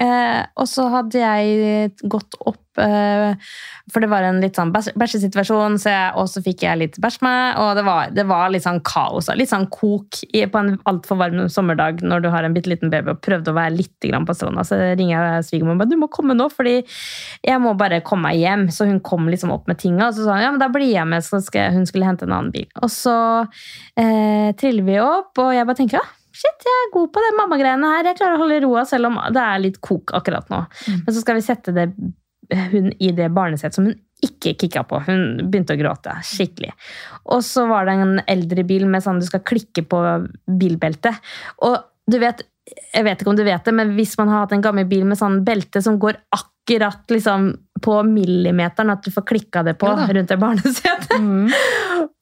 eh, Og så hadde jeg gått opp Eh, for det var en litt sånn bæsjesituasjon, så og så fikk jeg litt bæsj med. Og det var, det var, litt sånn kaos. Litt sånn kok på en altfor varm sommerdag når du har en bitte liten baby og prøvde å være litt på stranda. Så ringer jeg svigermor og bare 'du må komme nå, fordi jeg må bare komme meg hjem'. Så hun kom liksom opp med tinga, og så sa hun ja, men da blir jeg med, så skal hun skulle hente en annen bil. Og så eh, triller vi opp, og jeg bare tenker ja, Shit, jeg er god på det mammagreiene her. Jeg klarer å holde roa selv om det er litt kok akkurat nå. Mm. Men så skal vi sette det hun i det barnesettet som hun ikke kicka på. Hun begynte å gråte skikkelig. Og så var det en eldre bil med sånn du skal klikke på bilbeltet. Og du vet, jeg vet ikke om du vet det, men hvis man har hatt en gammel bil med sånn belte som går akkurat liksom, på millimeteren, at du får klikka det på ja, rundt det barnesetet mm.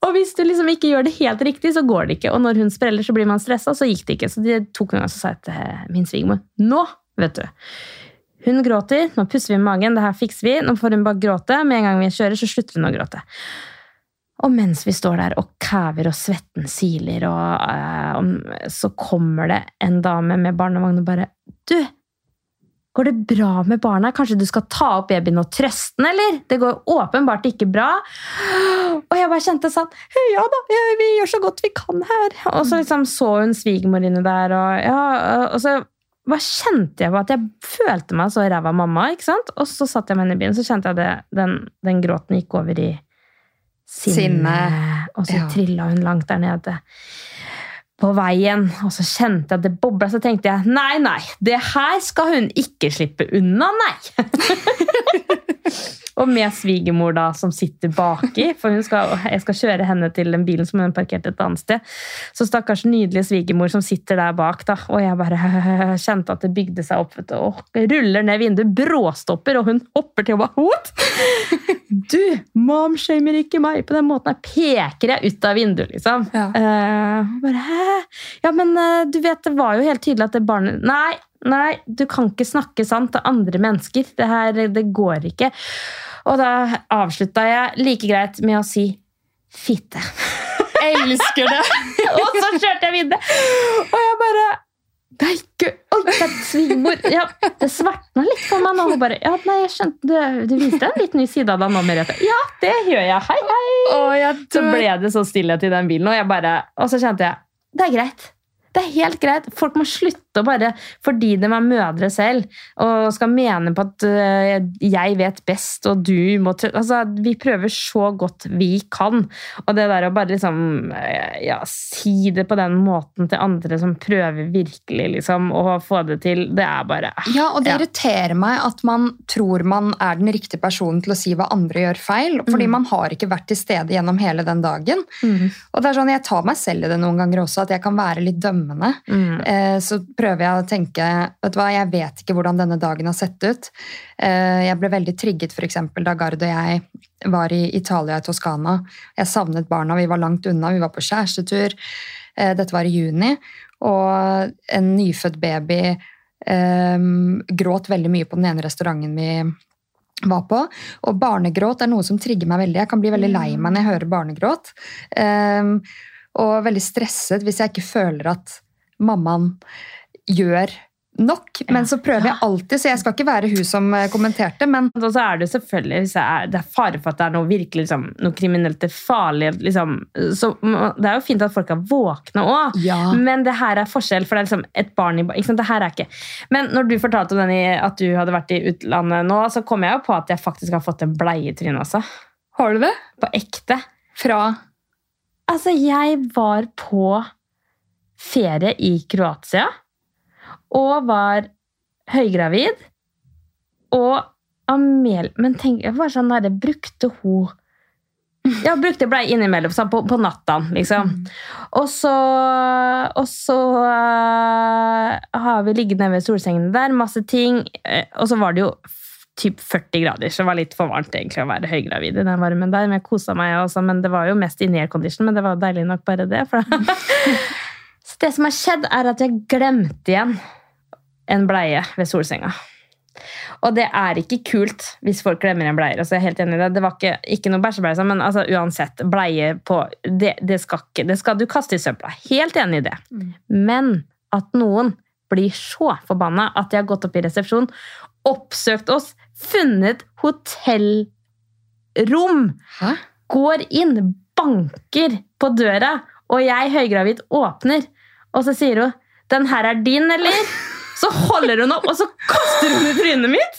Og hvis du liksom ikke gjør det helt riktig, så går det ikke. Og når hun spreller, så blir man stressa, så gikk det ikke. Så de en ganger så sa jeg til min svigermor Nå, vet du hun gråter, nå pusser vi med magen, det her fikser vi. Nå får hun bare gråte. Med en gang vi kjører, så slutter hun å gråte. Og mens vi står der og kæver og svetten siler, og, uh, så kommer det en dame med barnevogn og bare Du, går det bra med barna? Kanskje du skal ta opp babyen og trøste den, eller? Det går åpenbart ikke bra. Og jeg bare kjente sånn Ja da, vi gjør så godt vi kan her. Og så liksom så hun svigermor inne der, og, ja, og så hva kjente jeg på at jeg følte meg så ræva mamma. ikke sant? Og så satt jeg med henne i bilen, så kjente jeg at den, den, gråten gikk over i sinne. sinne. Og så ja. trilla hun langt der nede på veien, og så kjente jeg at det bobla. Så tenkte jeg nei, nei, det her skal hun ikke slippe unna, nei! Og med svigermor da, som sitter baki, for skal, jeg skal kjøre henne til den bilen som hun parkerte et annet sted. Så stakkars nydelige svigermor som sitter der bak, da. Og jeg bare kjente at det bygde seg opp. Vet du, og ruller ned vinduet, bråstopper, og hun hopper til og bare What?! Du, mom shamer ikke meg på den måten. her, peker jeg ut av vinduet, liksom. Ja. Uh, bare, Hæ? Ja, men uh, du vet, det var jo helt tydelig at det barnet Nei, Nei, du kan ikke snakke sant til andre mennesker. Det her, det går ikke. Og da avslutta jeg like greit med å si fitte. Jeg elsker det! og så kjørte jeg videre. Og jeg bare Nei, gud! Oi, svigermor! Ja, det svartna litt for meg nå. Hun bare Ja, nei, jeg skjønte Du, du viste en litt ny side av deg nå, Merete. Ja, det gjør jeg. Hei, hei! Oh, så ble det så stille til den bilen, og, jeg bare, og så kjente jeg Det er greit. Det er helt greit. Folk må slutte å bare Fordi de er mødre selv og skal mene på at uh, jeg vet best, og du må altså, Vi prøver så godt vi kan. Og det der å bare liksom uh, ja, si det på den måten til andre som prøver virkelig liksom å få det til, det er bare uh, Ja, og det ja. irriterer meg at man tror man er den riktige personen til å si hva andre gjør feil, fordi mm. man har ikke vært til stede gjennom hele den dagen. Mm. Og det er sånn, Jeg tar meg selv i det noen ganger også, at jeg kan være litt dømmende dømmende. Mm. Eh, så prøver jeg å tenke vet du hva, Jeg vet ikke hvordan denne dagen har sett ut. Eh, jeg ble veldig trigget for eksempel, da Gard og jeg var i Italia, i Toskana. Jeg savnet barna, vi var langt unna, vi var på kjærestetur. Eh, dette var i juni. Og en nyfødt baby gråt veldig mye på den ene restauranten vi var på. Og barnegråt er noe som trigger meg veldig. Jeg kan bli veldig lei meg når jeg hører barnegråt. Um, og veldig stresset hvis jeg ikke føler at mammaen gjør nok. Men så prøver jeg alltid, så jeg skal ikke være hun som eh, kommenterte. Men og så er det selvfølgelig hvis det er fare for at det er noe virkelig liksom, noe kriminelt eller farlig liksom, så Det er jo fint at folk er våkne òg, ja. men det her er forskjell. For det er liksom et barn i ikke sant? Det her er ikke Men når du fortalte om denne, at du hadde vært i utlandet nå, så kom jeg jo på at jeg faktisk har fått en bleie i trynet også. Har du det? På ekte. Fra Altså, jeg var på ferie i Kroatia og var høygravid. Og Amel Men tenk, jeg var sånn der, brukte hun Ja, brukte blei innimellom, sånn på, på natta, liksom. Og så, og så uh, har vi ligget nede ved solsengene der, masse ting. øh, og så var det jo typ 40 grader, så det var litt for varmt egentlig å være høygravid i den varmen der. Men jeg kosa meg også, men det var jo mest inni aircondition, men det var jo deilig nok bare det. Så det som har skjedd, er at jeg glemte igjen en bleie ved solsenga. Og det er ikke kult hvis folk glemmer en bleie. Altså, jeg er helt enig i det. Det var ikke, ikke noe bæsjebleie, men altså, uansett, bleie på det, det, skal ikke, det skal du kaste i søpla. Helt enig i det. Men at noen blir så forbanna at de har gått opp i resepsjon, oppsøkt oss, funnet hotellrom, Hæ? går inn, banker på døra, og jeg høygravid åpner, og så sier hun 'Den her er din, eller?' Så holder hun opp, og så kaster hun i trynet mitt!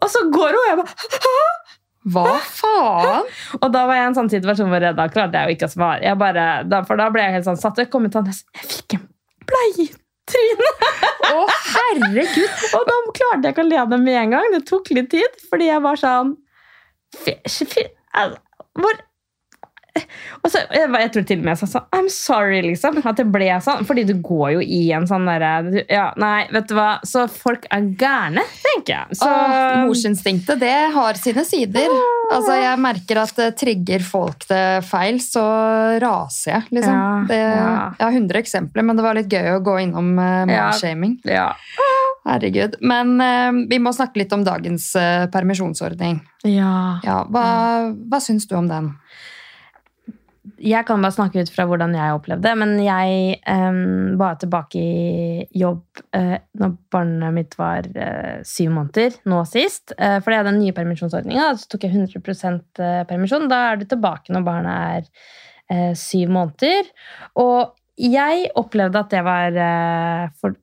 Og så går hun, og jeg bare «Hæ?» Hva faen? Og da var jeg i en sånn situasjon hvor jeg da klarte jeg jo ikke å svare. Jeg bare, da, for da ble jeg helt sånn satt, og jeg kom ut sånn Jeg fikk en bleie trynet! Å, herregud! Og da klarte jeg ikke å le av det med en gang. Det tok litt tid, fordi jeg var sånn Hvor og så, jeg, jeg tror til og med jeg sa sånn I'm sorry, liksom. At det ble sånn. Fordi du går jo i en sånn derre ja, Nei, vet du hva. Så folk er gærne, tenker jeg. Så, Åh, morsinstinktet, det har sine sider. Altså, jeg merker at det trigger folk til feil, så raser jeg, liksom. Ja, det, ja. Jeg har 100 eksempler, men det var litt gøy å gå innom uh, Ja. ja. Herregud. Men uh, vi må snakke litt om dagens uh, permisjonsordning. ja. Ja, hva, hva syns du om den? Jeg kan bare snakke ut fra hvordan jeg opplevde det, men jeg em, var tilbake i jobb uh, når barnet mitt var eh, syv måneder, nå sist. Uh, for jeg hadde den nye permisjonsordninga, så tok jeg 100% permisjon. Da er du tilbake når barnet er eh, syv måneder. Og jeg opplevde at det var eh, for,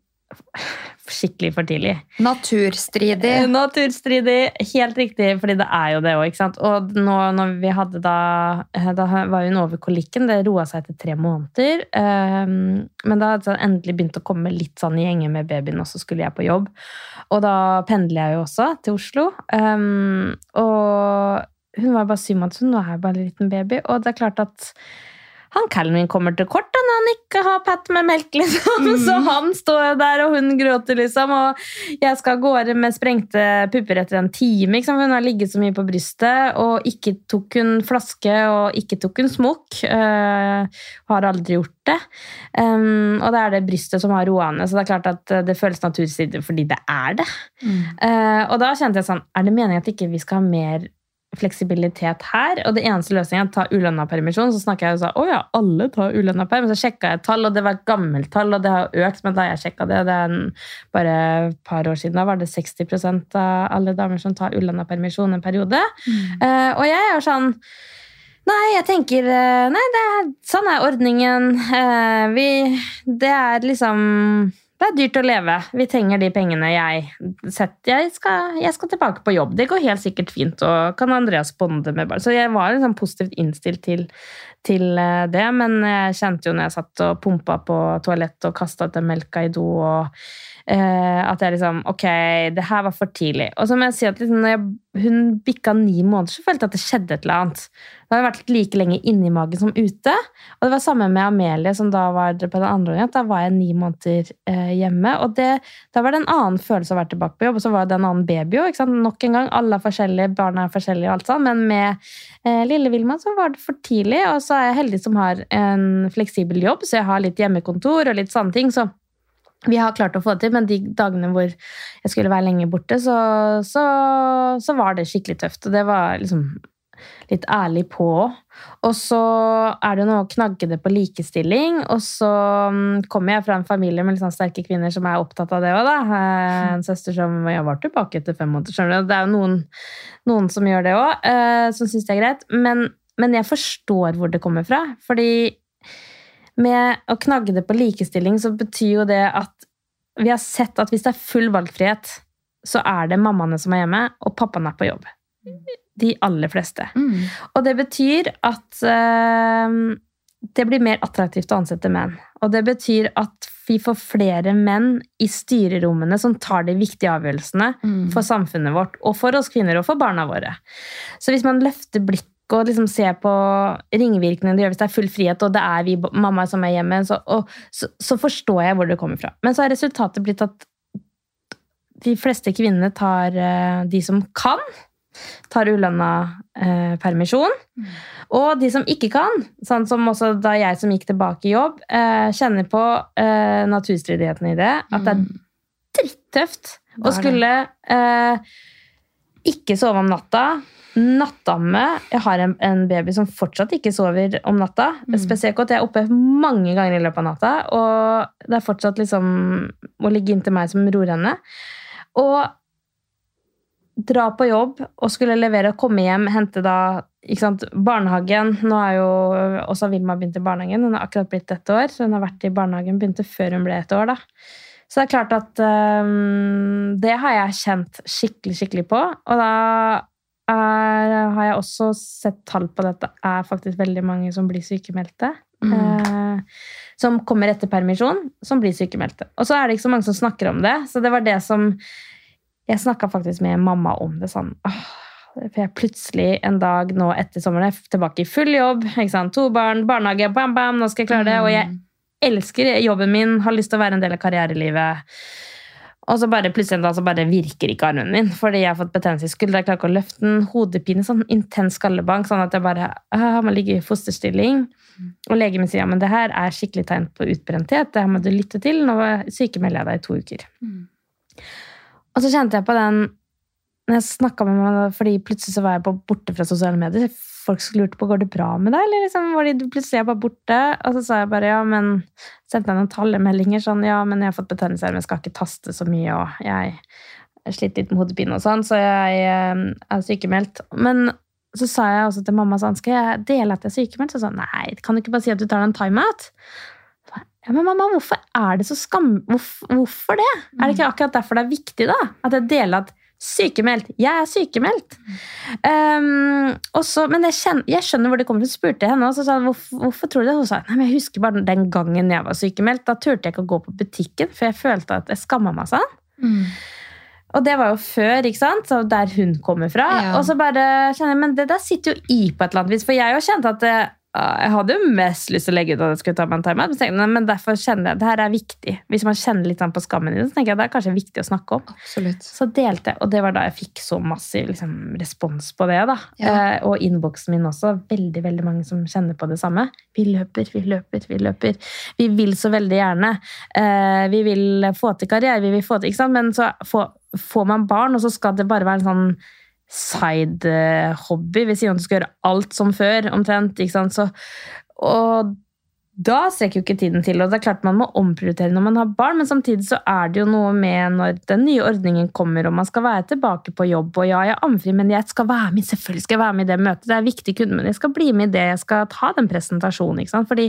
skikkelig for tidlig. Naturstridig. Eh, Naturstridig, helt riktig, fordi det er jo det òg. Og nå når vi hadde da eh, Da var hun over kolikken, det roa seg etter tre måneder. ehm, men da hadde det endelig begynt å komme litt sånn i gjenge med babyen, og så skulle jeg på jobb. Og da pendler jeg jo også til Oslo. ehm, og hun var bare syv måneder, så nå er jeg bare en liten baby. Og det er klart at han Calvin kommer til kort da, når han ikke har Pat med melk, liksom. Så han står der, og hun gråter, liksom. Og jeg skal av gårde med sprengte pupper etter en time. Liksom. Hun har ligget så mye på brystet, og ikke tok hun flaske, og ikke tok hun smokk. Uh, har aldri gjort det. Um, og det er det brystet som har roa henne, så det er klart at det føles naturstridig fordi det er det. Mm. Uh, og da kjente jeg sånn, er det meningen at ikke vi skal ha mer fleksibilitet her? Og det eneste løsningen er å ta ulønna permisjon. Så snakker jeg og sa å ja, alle tar ulønna perm. Så sjekka jeg tall, og det var et gammelt tall, og det har økt. Men da jeg sjekka det, det er bare et par år siden, da var det 60% av alle damer som tar ulønna permisjon en periode. Eh, og jeg er sånn Nei, jeg tenker eh, Nei, det er, sånn er ordningen. Eh, vi Det er liksom Det er dyrt å leve. Vi trenger de pengene jeg setter. Jeg skal, jeg skal tilbake på jobb. Det går helt sikkert fint. Og kan Andreas bonde med barn. Så jeg var liksom positivt innstilt til, til eh, det. Men jeg kjente jo når jeg satt og pumpa på toalettet og kasta den melka i do og eh, at jeg liksom Ok, det her var for tidlig. Og så må jeg si at liksom, når jeg, hun bikka ni måneder, så følte jeg at det skjedde et eller annet. Da har jeg vært like lenge inni magen som ute. Og det var samme med Amelie, som da var på den andre gangen. Da var jeg ni måneder eh, hjemme. Og det, da var det en annen følelse å være tilbake på jobb. Og så var det en annen baby òg. Nok en gang. Alle er forskjellige, barna er forskjellige, og alt sånt. Men med eh, lille Vilma så var det for tidlig. Og så er jeg heldig som har en fleksibel jobb, så jeg har litt hjemmekontor og litt sånne ting. så vi har klart å få det til, men de dagene hvor jeg skulle være lenge borte, så, så, så var det skikkelig tøft. Og det var liksom litt ærlig på. Og så er det noe å knagge det på likestilling. Og så mm, kommer jeg fra en familie med sånn sterke kvinner som er opptatt av det òg, da. Eh, En søster som jeg var tilbake etter fem måneder. skjønner du. Det er jo noen, noen som gjør det òg, som syns det er greit. Men, men jeg forstår hvor det kommer fra. Fordi med å knagge det på likestilling, så betyr jo det at vi har sett at hvis det er full valgfrihet, så er det mammaene som er hjemme, og pappaene er på jobb. De aller fleste. Mm. Og det betyr at eh, det blir mer attraktivt å ansette menn. Og det betyr at vi får flere menn i styrerommene som tar de viktige avgjørelsene Mm. for samfunnet vårt, og for oss kvinner og for barna våre. Så hvis man løfter blikket og liksom se på ringvirkningene det gjør hvis det er full frihet, og det er vi mamma som er hjemme, så, og, så, så forstår jeg hvor det kommer fra. Men så har resultatet blitt at de fleste kvinnene tar eh, de som kan, tar ulønna eh, permisjon. Og de som ikke kan, sånn som også da jeg som gikk tilbake i jobb, eh, kjenner på eh, naturstridigheten i det. At det er drittøft Det å skulle eh, ikke sove om natta. Nattamme. Jeg har en, en baby som fortsatt ikke sover om natta. Mm. Spesielt godt. Jeg er oppe mange ganger i løpet av natta, og det er fortsatt liksom å ligge inntil meg som ror henne. Og dra på jobb og skulle levere og komme hjem, hente da barnehagen. Nå er jo også Vilma begynt i barnehagen. Hun har akkurat blitt ett år, så hun har vært i barnehagen, begynte før hun ble et år. da. Så det er klart at um, det har jeg kjent skikkelig, skikkelig på. Og da er, har jeg også sett tall på dette. Det er faktisk veldig mange som blir sykemeldte. Mm. Eh, som kommer etter permisjon, som blir sykemeldte. Og så er det ikke så mange som snakker om det. Så det var det som Jeg snakka faktisk med mamma om det sånn åh, For jeg plutselig en dag nå etter sommeren er tilbake i full jobb. ikke sant? To barn, barnehage, bam, bam, nå skal jeg klare det. Og jeg elsker jobben min, har lyst til å være en del av karrierelivet. Og så bare plutselig en dag så bare virker ikke armen min fordi jeg har fått betennelse i skuldra. Jeg klarer ikke å løfte den. Hodepine, sånn intens skallebank, sånn at jeg bare øh, må ligge i fosterstilling. Og legen min sier ja, men det her er skikkelig tegn på utbrenthet. Det her må du lytte til. Nå sykemelder jeg deg i to uker. Mm. Og så kjente jeg på den når jeg snakket med meg, fordi plutselig så var jeg borte fra sosiale medier. Folk lurte på går det bra med deg, eller liksom, var de plutselig jeg bare borte. Og så sa jeg bare ja, men sendte jeg noen tallemeldinger sånn ja, men jeg har fått betennelse, men jeg skal ikke taste så mye, og jeg sliter litt med hodepine og sånn, så jeg eh, er sykemeldt. Men så sa jeg også til mamma sånn, skal jeg dele at jeg er sykemeldt? Så sa hun nei, kan du ikke bare si at du tar en timeout? Ja, men mamma, hvorfor er det så skam... Hvorfor, hvorfor det? Er det ikke akkurat derfor det er viktig, da? At jeg deler at sykemeldt. Jeg er sykemeldt. Um, også, men jeg, kjenner, jeg skjønner hvor det kommer fra. Spurte henne, og så sa hun hvorfor, hvorfor tror du det? Hun sa nei, men jeg husker bare den gangen jeg var sykemeldt. Da turte jeg ikke å gå på butikken, for jeg følte at jeg skamma meg sånn. Mm. Og det var jo før, ikke sant? Så der hun kommer fra. Ja. Og så bare kjenner jeg, men det der sitter jo i på et eller annet vis. For jeg har jo kjent at det, ah, jeg hadde jo mest lyst til å legge ut at jeg skulle ta meg en timeout. Men, tenkte men derfor kjenner jeg, det her er viktig. Hvis man kjenner litt på skammen i det, så tenker jeg det er kanskje viktig å snakke om. Absolutt. Så delte jeg, og det var da jeg fikk så massiv liksom, respons på det. da. Ja. Eh, og innboksen min også. Veldig veldig mange som kjenner på det samme. Vi løper, vi løper, vi løper. Vi vil så veldig gjerne. Eh, vi vil få til karriere, vi vil få til, ikke sant? men så får, får man barn, og så skal det bare være en sånn side-hobby ved siden av at du skal gjøre alt som før, omtrent. ikke sant? Så, og da strekker jo ikke tiden til, og det er klart man må omprioritere når man har barn, men samtidig så er det jo noe med når den nye ordningen kommer, og man skal være tilbake på jobb, og ja, jeg amfri, men jeg skal være med, selvfølgelig skal jeg være med i det møtet, det er viktig kunde, men jeg skal bli med i det, jeg skal ta den presentasjonen, ikke sant, fordi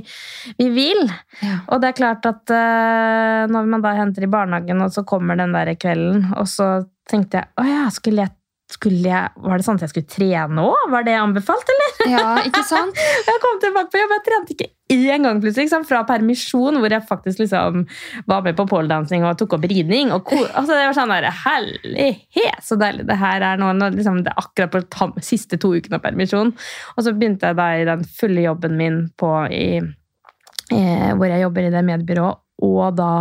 vi vil. Ja. Og det er klart at eh, når man da henter i barnehagen, og så kommer den der kvelden, og så tenkte jeg, åja, skulle jeg skulle jeg, Var det sånn at jeg skulle trene òg? Var det anbefalt, eller? ja, ikke sant? Jeg kom tilbake på jobb, jeg trente ikke én gang plutselig. Liksom, fra permisjon, hvor jeg faktisk liksom var med på poledansing og tok opp ridning. Og altså, det var sånn der, Hellighet, så deilig det her er nå! nå liksom, det er akkurat på de siste to ukene av permisjon. Og så begynte jeg da i den fulle jobben min på, i, eh, hvor jeg jobber i det mediebyrået, og da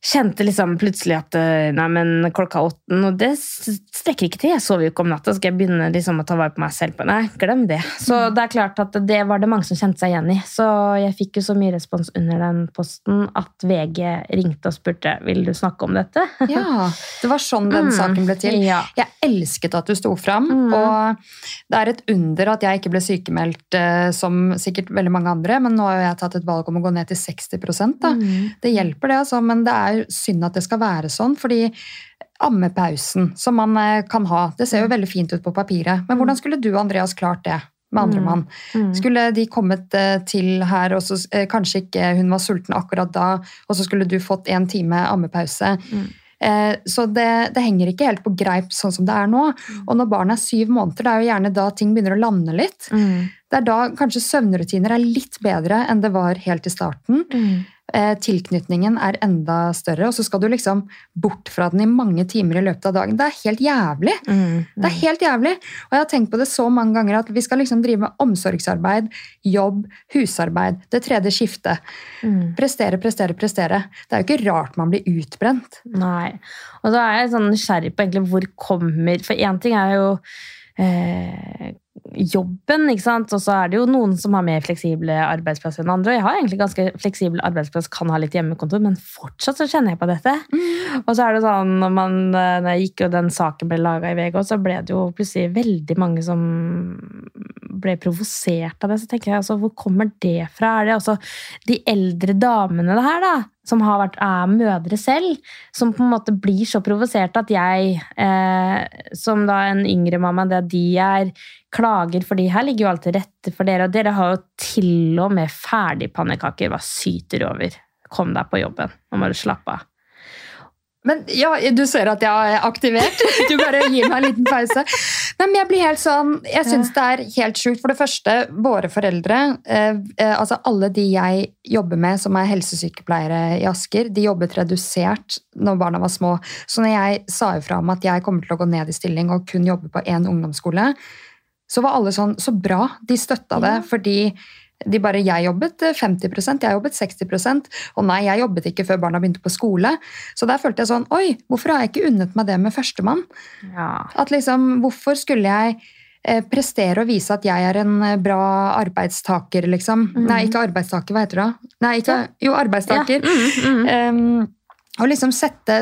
kjente liksom plutselig at eh, nei, men klokka åtte og det strekker ikke til. Jeg sover jo ikke om natta, skal jeg begynne liksom å ta vare på meg selv på Nei, glem det. Så det er klart at det var det mange som kjente seg igjen i. Så jeg fikk jo så mye respons under den posten at VG ringte og spurte vil du snakke om dette. Ja, det var sånn den Mm. saken ble til. Ja. Jeg elsket at du sto fram, Mm. og det er et under at jeg ikke ble sykemeldt eh, som sikkert veldig mange andre, men nå har jeg tatt et valg om å gå ned til 60 da. Mm. Det hjelper det, altså, men det er jo synd at det skal være sånn, fordi ammepausen som man eh, kan ha, det ser jo veldig fint ut på papiret, men hvordan skulle du, Andreas, klart det? Med andre Mm. mann. Mm. Skulle de kommet eh, til her, og så eh, kanskje ikke hun var sulten akkurat da, og så skulle du fått en time ammepause. Mm. Eh, Så det, det henger ikke helt på greip sånn som det er nå. Mm. Og når barnet er syv måneder, det er jo gjerne da ting begynner å lande litt. Mm. det er da kanskje søvnrutiner er litt bedre enn det var helt i starten. Mm. Eh, tilknytningen er enda større, og så skal du liksom bort fra den i mange timer i løpet av dagen. Det er helt jævlig! Mm. Det er helt jævlig! Og jeg har tenkt på det så mange ganger at vi skal liksom drive med omsorgsarbeid, jobb, husarbeid, det tredje skiftet. Mm. Prestere, prestere, prestere. Det er jo ikke rart man blir utbrent. Nei. Og så er jeg sånn nysgjerrig på egentlig hvor kommer For én ting er jo eh, jobben, ikke sant? og så er det jo noen som har mer fleksible arbeidsplasser enn andre. Og jeg har egentlig ganske fleksibel arbeidsplass, kan ha litt hjemmekontor, men fortsatt så kjenner jeg på dette. Og så er det sånn, når, man, når jeg gikk og den saken ble laga i VG, så ble det jo plutselig veldig mange som ble provosert av det. Så tenker jeg altså, hvor kommer det fra? Er det også de eldre damene det her, da? Som har vært, er mødre selv, som på en måte blir så provosert at jeg, eh, som da en yngre mamma det de er, klager, fordi her ligger jo alt til rette for dere, og dere har jo til og med ferdigpannekaker. Hva syter over? Kom deg på jobben, nå må du slappe av. Men ja, du ser at jeg er aktivert. Du bare gir meg en liten pause. Men jeg blir helt sånn, jeg syns det er helt sjukt. For det første, våre foreldre, eh, eh, altså alle de jeg jobber med som er helsesykepleiere i Asker, de jobbet redusert når barna var små. Så når jeg sa ifra om at jeg kommer til å gå ned i stilling og kun jobbe på én ungdomsskole, så var alle sånn Så bra! De støtta det. fordi de bare, Jeg jobbet 50% jeg jobbet 60% Og nei, jeg jobbet ikke før barna begynte på skole. Så der følte jeg sånn Oi, hvorfor har jeg ikke unnet meg det med førstemann? Ja. At liksom, Hvorfor skulle jeg eh, prestere og vise at jeg er en eh, bra arbeidstaker, liksom? Mhm. Nei, ikke arbeidstaker, hva heter det? da? Nei, ikke, jo, arbeidstaker. Ja. Mm, mm. Um, å liksom sette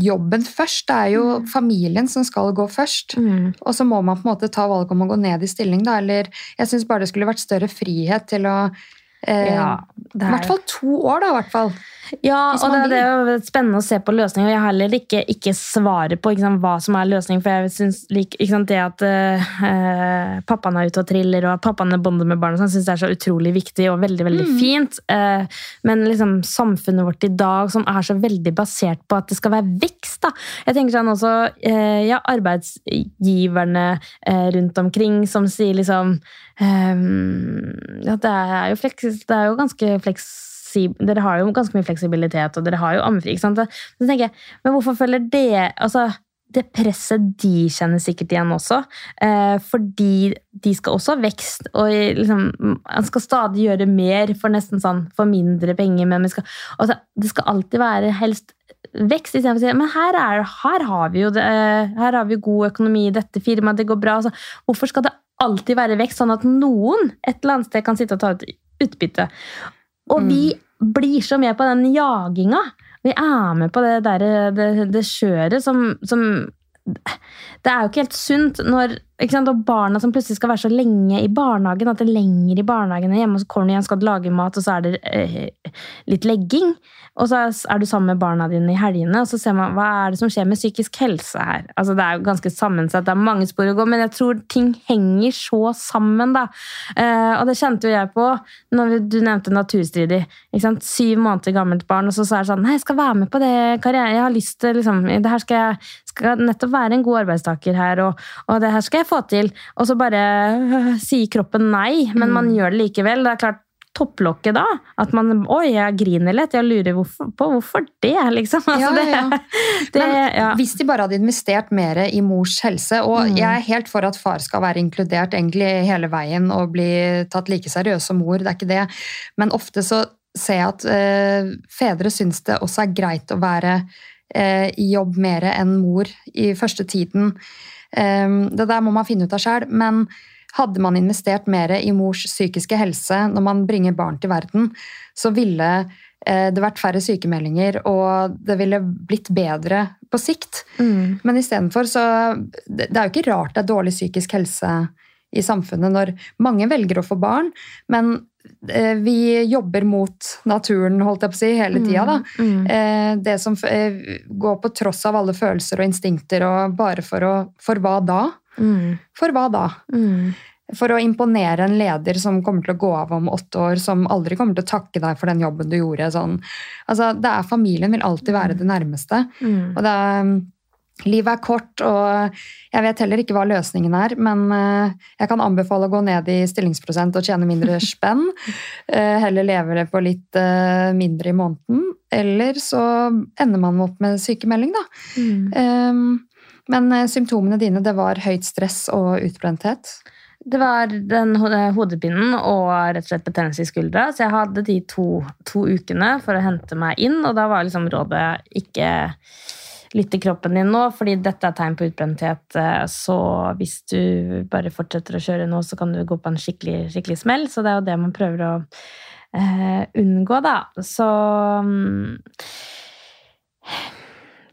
jobben først. Det er jo familien som skal gå først. Mm. Og så må man på en måte ta valget om å gå ned i stilling. Da. Eller jeg syns bare det skulle vært større frihet til å eh, Ja, I er- hvert fall to år, da. i hvert fall. Ja, og det, det er jo spennende å se på løsninger. og Jeg har heller ikke, ikke svaret på ikke sant, hva som er løsningen. For jeg synes like, det at uh, pappaen er ute og triller, og pappaen er bonder med barna, sånn, synes jeg er så utrolig viktig og veldig veldig fint. Uh, men liksom, samfunnet vårt i dag, som er så veldig basert på at det skal være vekst da. Jeg tenker sånn også, uh, ja, Arbeidsgiverne rundt omkring som sier liksom um, ja, det er jo, fleks, det er jo ganske fleksibelt dere har jo ganske mye fleksibilitet, og dere har jo ammefri. ikke sant? Så tenker jeg, Men hvorfor føler det altså, Det presset de kjenner sikkert igjen også. Eh, fordi de skal også ha vekst, og liksom, man skal stadig gjøre mer for nesten sånn, for mindre penger. men skal, altså, Det skal alltid være helst vekst, istedenfor å si men her, er, her har vi jo det, eh, her har vi god økonomi i dette firmaet, det går bra. Altså, hvorfor skal det alltid være vekst, sånn at noen et eller annet sted kan sitte og ta ut utbytte? Og vi blir så med på den jaginga. Vi er med på det der, det, det kjøret som, som Det er jo ikke helt sunt når og barna som plutselig skal være så lenge i barnehagen, at det er lenger i barnehagen enn hjemme, så kommer du igjen skal lage mat, og så er det eh, litt legging. Og så er du sammen med barna dine i helgene, og så ser man hva er det som skjer med psykisk helse her. Altså Det er jo ganske sammensatt, det er mange spor å gå, men jeg tror ting henger så sammen. da. Eh, og det kjente jo jeg på når du nevnte naturstridig. Syv måneder gammelt barn, og så sa jeg sånn Nei, jeg skal være med på det karriere, jeg har lyst til liksom, det her skal jeg skal nettopp være en god arbeidstaker her, og, og det her skal jeg få til. Og så bare øh, sier kroppen nei, men man gjør det likevel. Det er klart, topplokket da, at man Oi, jeg griner litt. Jeg lurer hvorfor, på hvorfor det, liksom. Altså, Ja, ja. Det, det, Men ja. hvis de bare hadde investert mer i mors helse Og Mm. jeg er helt for at far skal være inkludert egentlig hele veien og bli tatt like seriøst som mor, det er ikke det. Men ofte så ser jeg at eh, fedre syns det også er greit å være eh, i jobb mer enn mor i første tiden. Eh, det der må man finne ut av sjøl. Men hadde man investert mer i mors psykiske helse når man bringer barn til verden, så ville eh, det vært færre sykemeldinger, og det ville blitt bedre på sikt. Mm. Men istedenfor så Det det er jo ikke rart det er dårlig psykisk helse i samfunnet når mange velger å få barn, men eh, vi jobber mot naturen, holdt jeg på å si, hele tida. da. Mm. Eh, Det som eh, går på tross av alle følelser og instinkter, og bare for å For hva da? Mm. For hva da? Mm. For å imponere en leder som kommer til å gå av om åtte år, som aldri kommer til å takke deg for den jobben du gjorde. Sånn. Altså, det er Familien vil alltid være det nærmeste. Mm. Og det er, Livet er kort, og jeg vet heller ikke hva løsningen er, men eh, jeg kan anbefale å gå ned i stillingsprosent og tjene mindre spenn. Eh, heller leve på litt eh, mindre i måneden. Eller så ender man opp med sykemelding, da. Mm. Um, Men symptomene dine, det var høyt stress og utbrenthet. Det var den hodepinnen og rett og slett betennelse i skuldra. Så jeg hadde de to, to ukene for å hente meg inn, og da var liksom rådet ikke lytt til kroppen din nå, fordi dette er tegn på utbrenthet. eh, Så hvis du bare fortsetter å kjøre nå, så kan du gå på en skikkelig, skikkelig smell. Så det er jo det man prøver å eh, unngå, da. Så mm,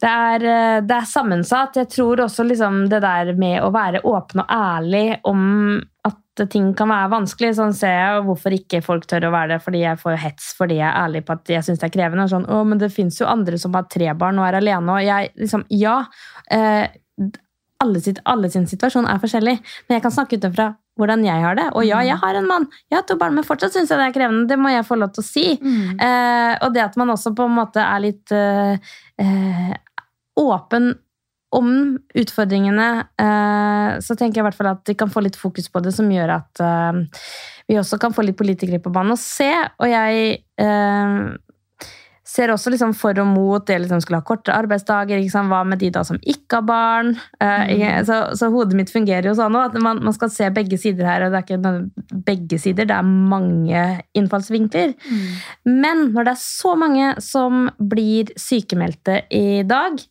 det er, eh, det er sammensatt. Jeg tror også liksom det der med å være åpen og ærlig om ting kan være vanskelig. Sånn ser jeg hvorfor ikke folk tør å være det, fordi jeg får hets fordi jeg er ærlig på at jeg syns det er krevende. Sånn, å, men det fins jo andre som har tre barn og er alene. Og jeg liksom, ja. Eh, alle, sitt, alle sin situasjon er forskjellig, men jeg kan snakke utenfra hvordan jeg har det. Og ja, jeg har en mann, jeg har to barn, men fortsatt syns jeg det er krevende. Det må jeg få lov til å si. Eh, og det at man også på en måte er litt eh, eh, åpen om utfordringene, eh, så tenker jeg i hvert fall at vi kan få litt fokus på det, som gjør at eh, vi også kan få litt politikere på banen og se. Og jeg eh, ser også liksom for og mot det liksom skulle ha kortere arbeidsdager. Liksom. Hva med de da som ikke har barn? Mm. så, så hodet mitt fungerer jo sånn nå, at man, man skal se begge sider her. Og det er ikke begge sider, det er mange innfallsvinkler. Men når det er så mange som blir sykemeldte i dag,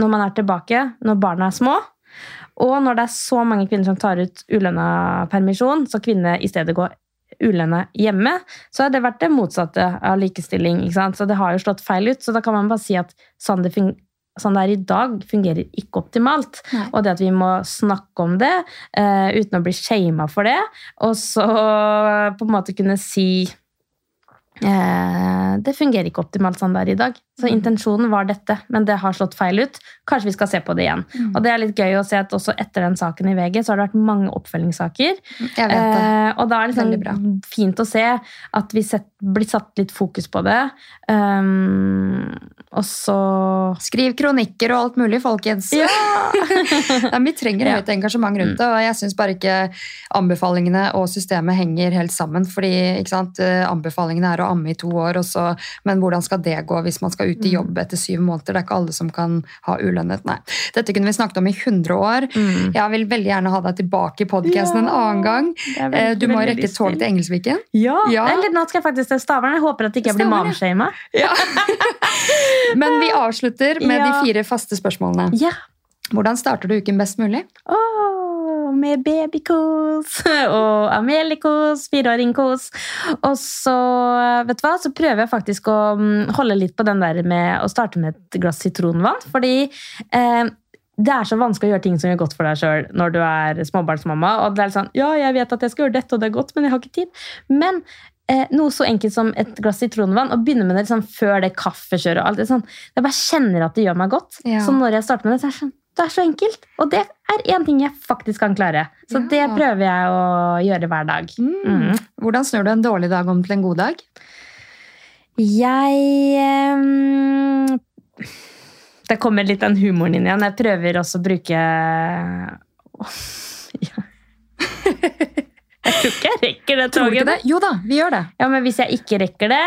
når man er tilbake, når barna er små, og når det er så mange kvinner som tar ut ulønna permisjon, så kvinner i stedet går ulønna hjemme, så har det vært det motsatte av likestilling. Så det har jo slått feil ut. Så da kan man bare si at sånn det, sånn det er i dag, fungerer ikke optimalt. Nei. Og det at vi må snakke om det uh, uten å bli shama for det, og så på en måte kunne si Eh, det fungerer ikke optimalt sånn det er i dag. Så Mm. intensjonen var dette, men det har slått feil ut. Kanskje vi skal se på det igjen. Mm. Og det er litt gøy å se at også etter den saken i VG så har det vært mange oppfølgingssaker. Jeg vet det. Eh, og da er det sånn bra. fint å se at vi set, blir satt litt fokus på det. Um, og så Skriv kronikker og alt mulig, folkens. Ja! Nei, vi trenger høyt engasjement rundt det, og jeg syns bare ikke anbefalingene og systemet henger helt sammen. fordi sant, eh, Anbefalingene er å amme i to år, så, men hvordan skal det gå hvis man skal ut i jobb etter syv måneder? Det er ikke alle som kan ha ulønnet. Nei. Dette kunne vi snakket om i 100 år. Mm. Jeg vil veldig gjerne ha deg tilbake i podkasten en annen gang. veldig, Eh, Du må rekke lyst tog til. Engelsviken. Ja, Ja. Eller nå skal jeg faktisk til Stavern. Jeg håper at ikke jeg blir ja. mamshama. Ja. Men vi avslutter med Ja. de fire faste spørsmålene. Ja. Hvordan starter du uken best mulig? Åh, med babykos og Amelikos, fireåringkos. Og så, vet du hva, så prøver jeg faktisk å mm, holde litt på den der med å starte med et glass sitronvann. Fordi eh, det er så vanskelig å gjøre ting som gjør godt for deg sjøl når du er småbarnsmamma. Og det er litt sånn, ja, jeg vet at jeg skal gjøre dette, og det er godt, men jeg har ikke tid. Men eh, noe så enkelt som et glass sitronvann, og begynne med det liksom, før det kaffekjøret og alt det sånn. Jeg bare kjenner at det gjør meg godt. Ja. Så når jeg starter med det, så er det sånn, det er så enkelt. Og det er én ting jeg faktisk kan klare. Så Ja. det prøver jeg å gjøre hver dag. Mm. Hvordan snur du en dårlig dag om til en god dag? Jeg um, Det kommer litt den humoren inn igjen. Jeg prøver også å bruke ja. Jeg tror ikke jeg rekker det toget. Jo da, vi gjør det. Ja, men hvis jeg ikke rekker det,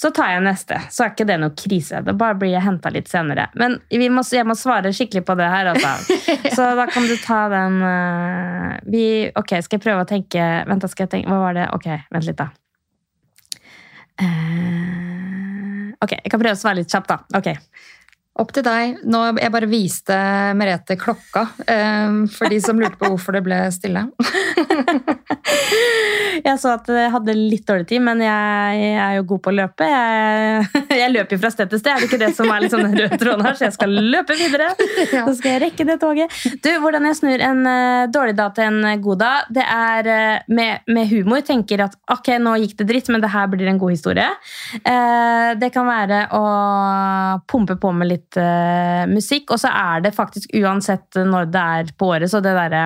så tar jeg neste. Så er ikke det noe krise. Da bare blir jeg henta litt senere. Men vi må, jeg må svare skikkelig på det her, altså. Så da kan du ta den uh, vi, Ok, skal jeg prøve å tenke Vent, da skal jeg tenke Hva var det? Ok, vent litt, da. Uh, ok, jeg kan prøve å svare litt kjapt, da. Ok. Opp til deg. Nå, jeg bare viste Merete klokka, eh, for de som lurte på hvorfor det ble stille. Jeg så at jeg hadde litt dårlig tid, men jeg er jo god på å løpe. Jeg, jeg løper jo fra sted til sted, er det ikke det som er sånn den røde tråden her? Så jeg skal løpe videre. Ja. Så skal jeg rekke det toget. Du, Hvordan jeg snur en eh, dårlig dag til en god dag, det er eh, med, med humor. Tenker at ok, nå gikk det dritt, men det her blir en god historie. Eh, det kan være å pumpe på med litt eh, musikk, og så er det faktisk uansett når det er på året, så det derre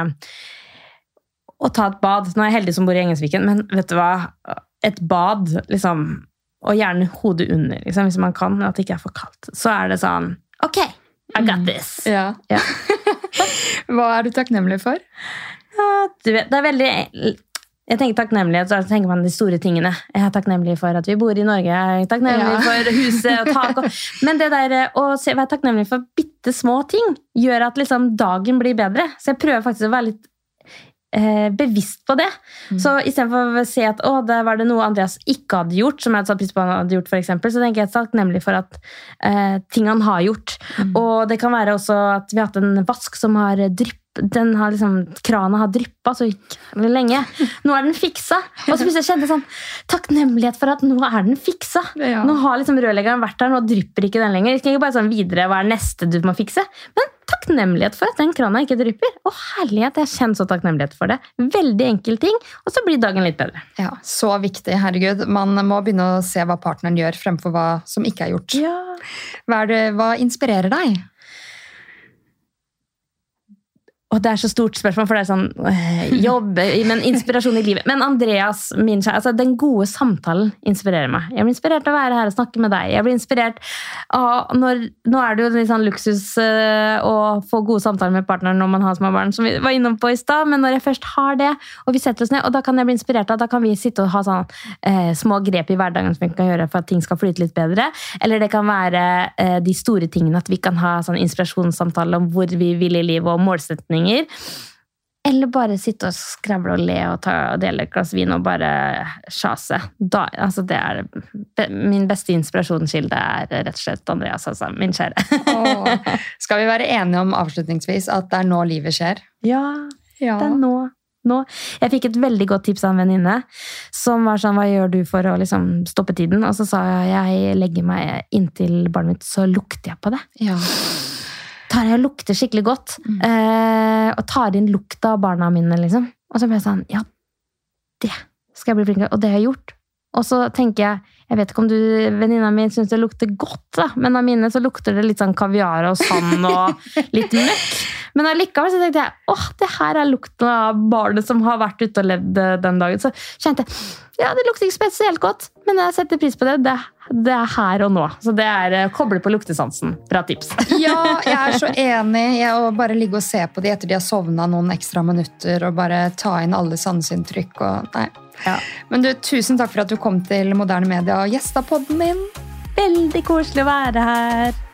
å ta et bad. Nå er jeg heldig som bor i Engelsviken, men vet du hva? Et bad, liksom, og gjerne hodet under, liksom, hvis man kan, at det ikke er for kaldt, så er det sånn Ok, I got this. Ja. Ja. Hva er du takknemlig for? Ja, du vet, det er veldig jeg tenker takknemlighet, så tenker man de store tingene. Jeg er takknemlig for at vi bor i Norge. Jeg er takknemlig Ja. for huset og tak. Og, men det der eh, å være takknemlig for bitte små ting gjør at liksom, dagen blir bedre. Så jeg prøver faktisk å være litt eh, bevisst på det. Så istedenfor å se at å, det var det noe Andreas ikke hadde gjort, som jeg hadde satt pris på han hadde gjort, for eksempel, så tenker jeg takknemlig for at eh, ting han har gjort. Og det kan være også at vi har hatt en vask som har drypp den har liksom, Krana har dryppa så jævlig lenge. Nå er den fiksa! Og så plutselig kjente jeg sånn takknemlighet for at nå er den fiksa. Ja. Nå har liksom rørleggeren vært der, nå drypper ikke den lenger. Ikke bare sånn videre, Hva er neste du må fikse? Men takknemlighet for at den krana ikke drypper. Å herlighet, jeg kjenner så takknemlighet for det. Veldig enkel ting, og så blir dagen litt bedre. Ja, Så viktig. Herregud. Man må begynne å se hva partneren gjør, fremfor hva som ikke er gjort. Hva, er det, hva inspirerer deg? Og det er så stort spørsmål, for det er sånn øh, jobb, men inspirasjon i livet. Men Andreas, min kjære, altså den gode samtalen inspirerer meg. Jeg blir inspirert av å være her og snakke med deg. Jeg blir inspirert av når, Nå er det jo litt sånn luksus øh, å få gode samtaler med partneren når man har små barn, som vi var innom på i stad, men når jeg først har det, og vi setter oss ned, og da kan jeg bli inspirert av da kan vi sitte og ha sånn øh, små grep i hverdagen som vi kan gjøre for at ting skal flyte litt bedre. Eller det kan være eh, de store tingene, at vi kan ha sånn inspirasjonssamtale om hvor vi vil i livet, og målsetninger. Eller bare sitte og skravle og le og, ta, og dele et glass vin og bare sjase. Da, altså det er, be, min beste inspirasjonskilde er rett og slett Andreas, altså. Min kjære. Åh. Skal vi være enige om avslutningsvis at det er nå livet skjer? Ja, Ja. det er nå. nå. Jeg fikk et veldig godt tips av en venninne som var sånn Hva gjør du for å liksom stoppe tiden? Og så sa jeg jeg legger meg inntil barnet mitt, så lukter jeg på det. Ja. Tar jeg og lukter skikkelig godt. Eh, og tar inn lukta av barna mine, liksom. Og så ble jeg sånn Ja, det skal jeg bli flink til. Og det har jeg gjort. Og så tenker jeg Jeg vet ikke om du, venninna mi syns det lukter godt, da, men av mine så lukter det litt sånn kaviar og sand og litt møkk. Men allikevel så tenkte jeg åh, det her er lukten av barnet som har vært ute og levd eh, den dagen. Så kjente jeg ja, det lukter ikke spesielt godt, men jeg setter pris på det. Det, det er her og nå. Så det er eh, koble på luktesansen. Bra tips. ja, jeg er så enig. Jeg å bare ligge og se på de etter de har sovna noen ekstra minutter, og bare ta inn alle sanseinntrykk og Nei. Ja. Men du, tusen takk for at du kom til Moderne Media og gjesta podden min. Veldig koselig å være her.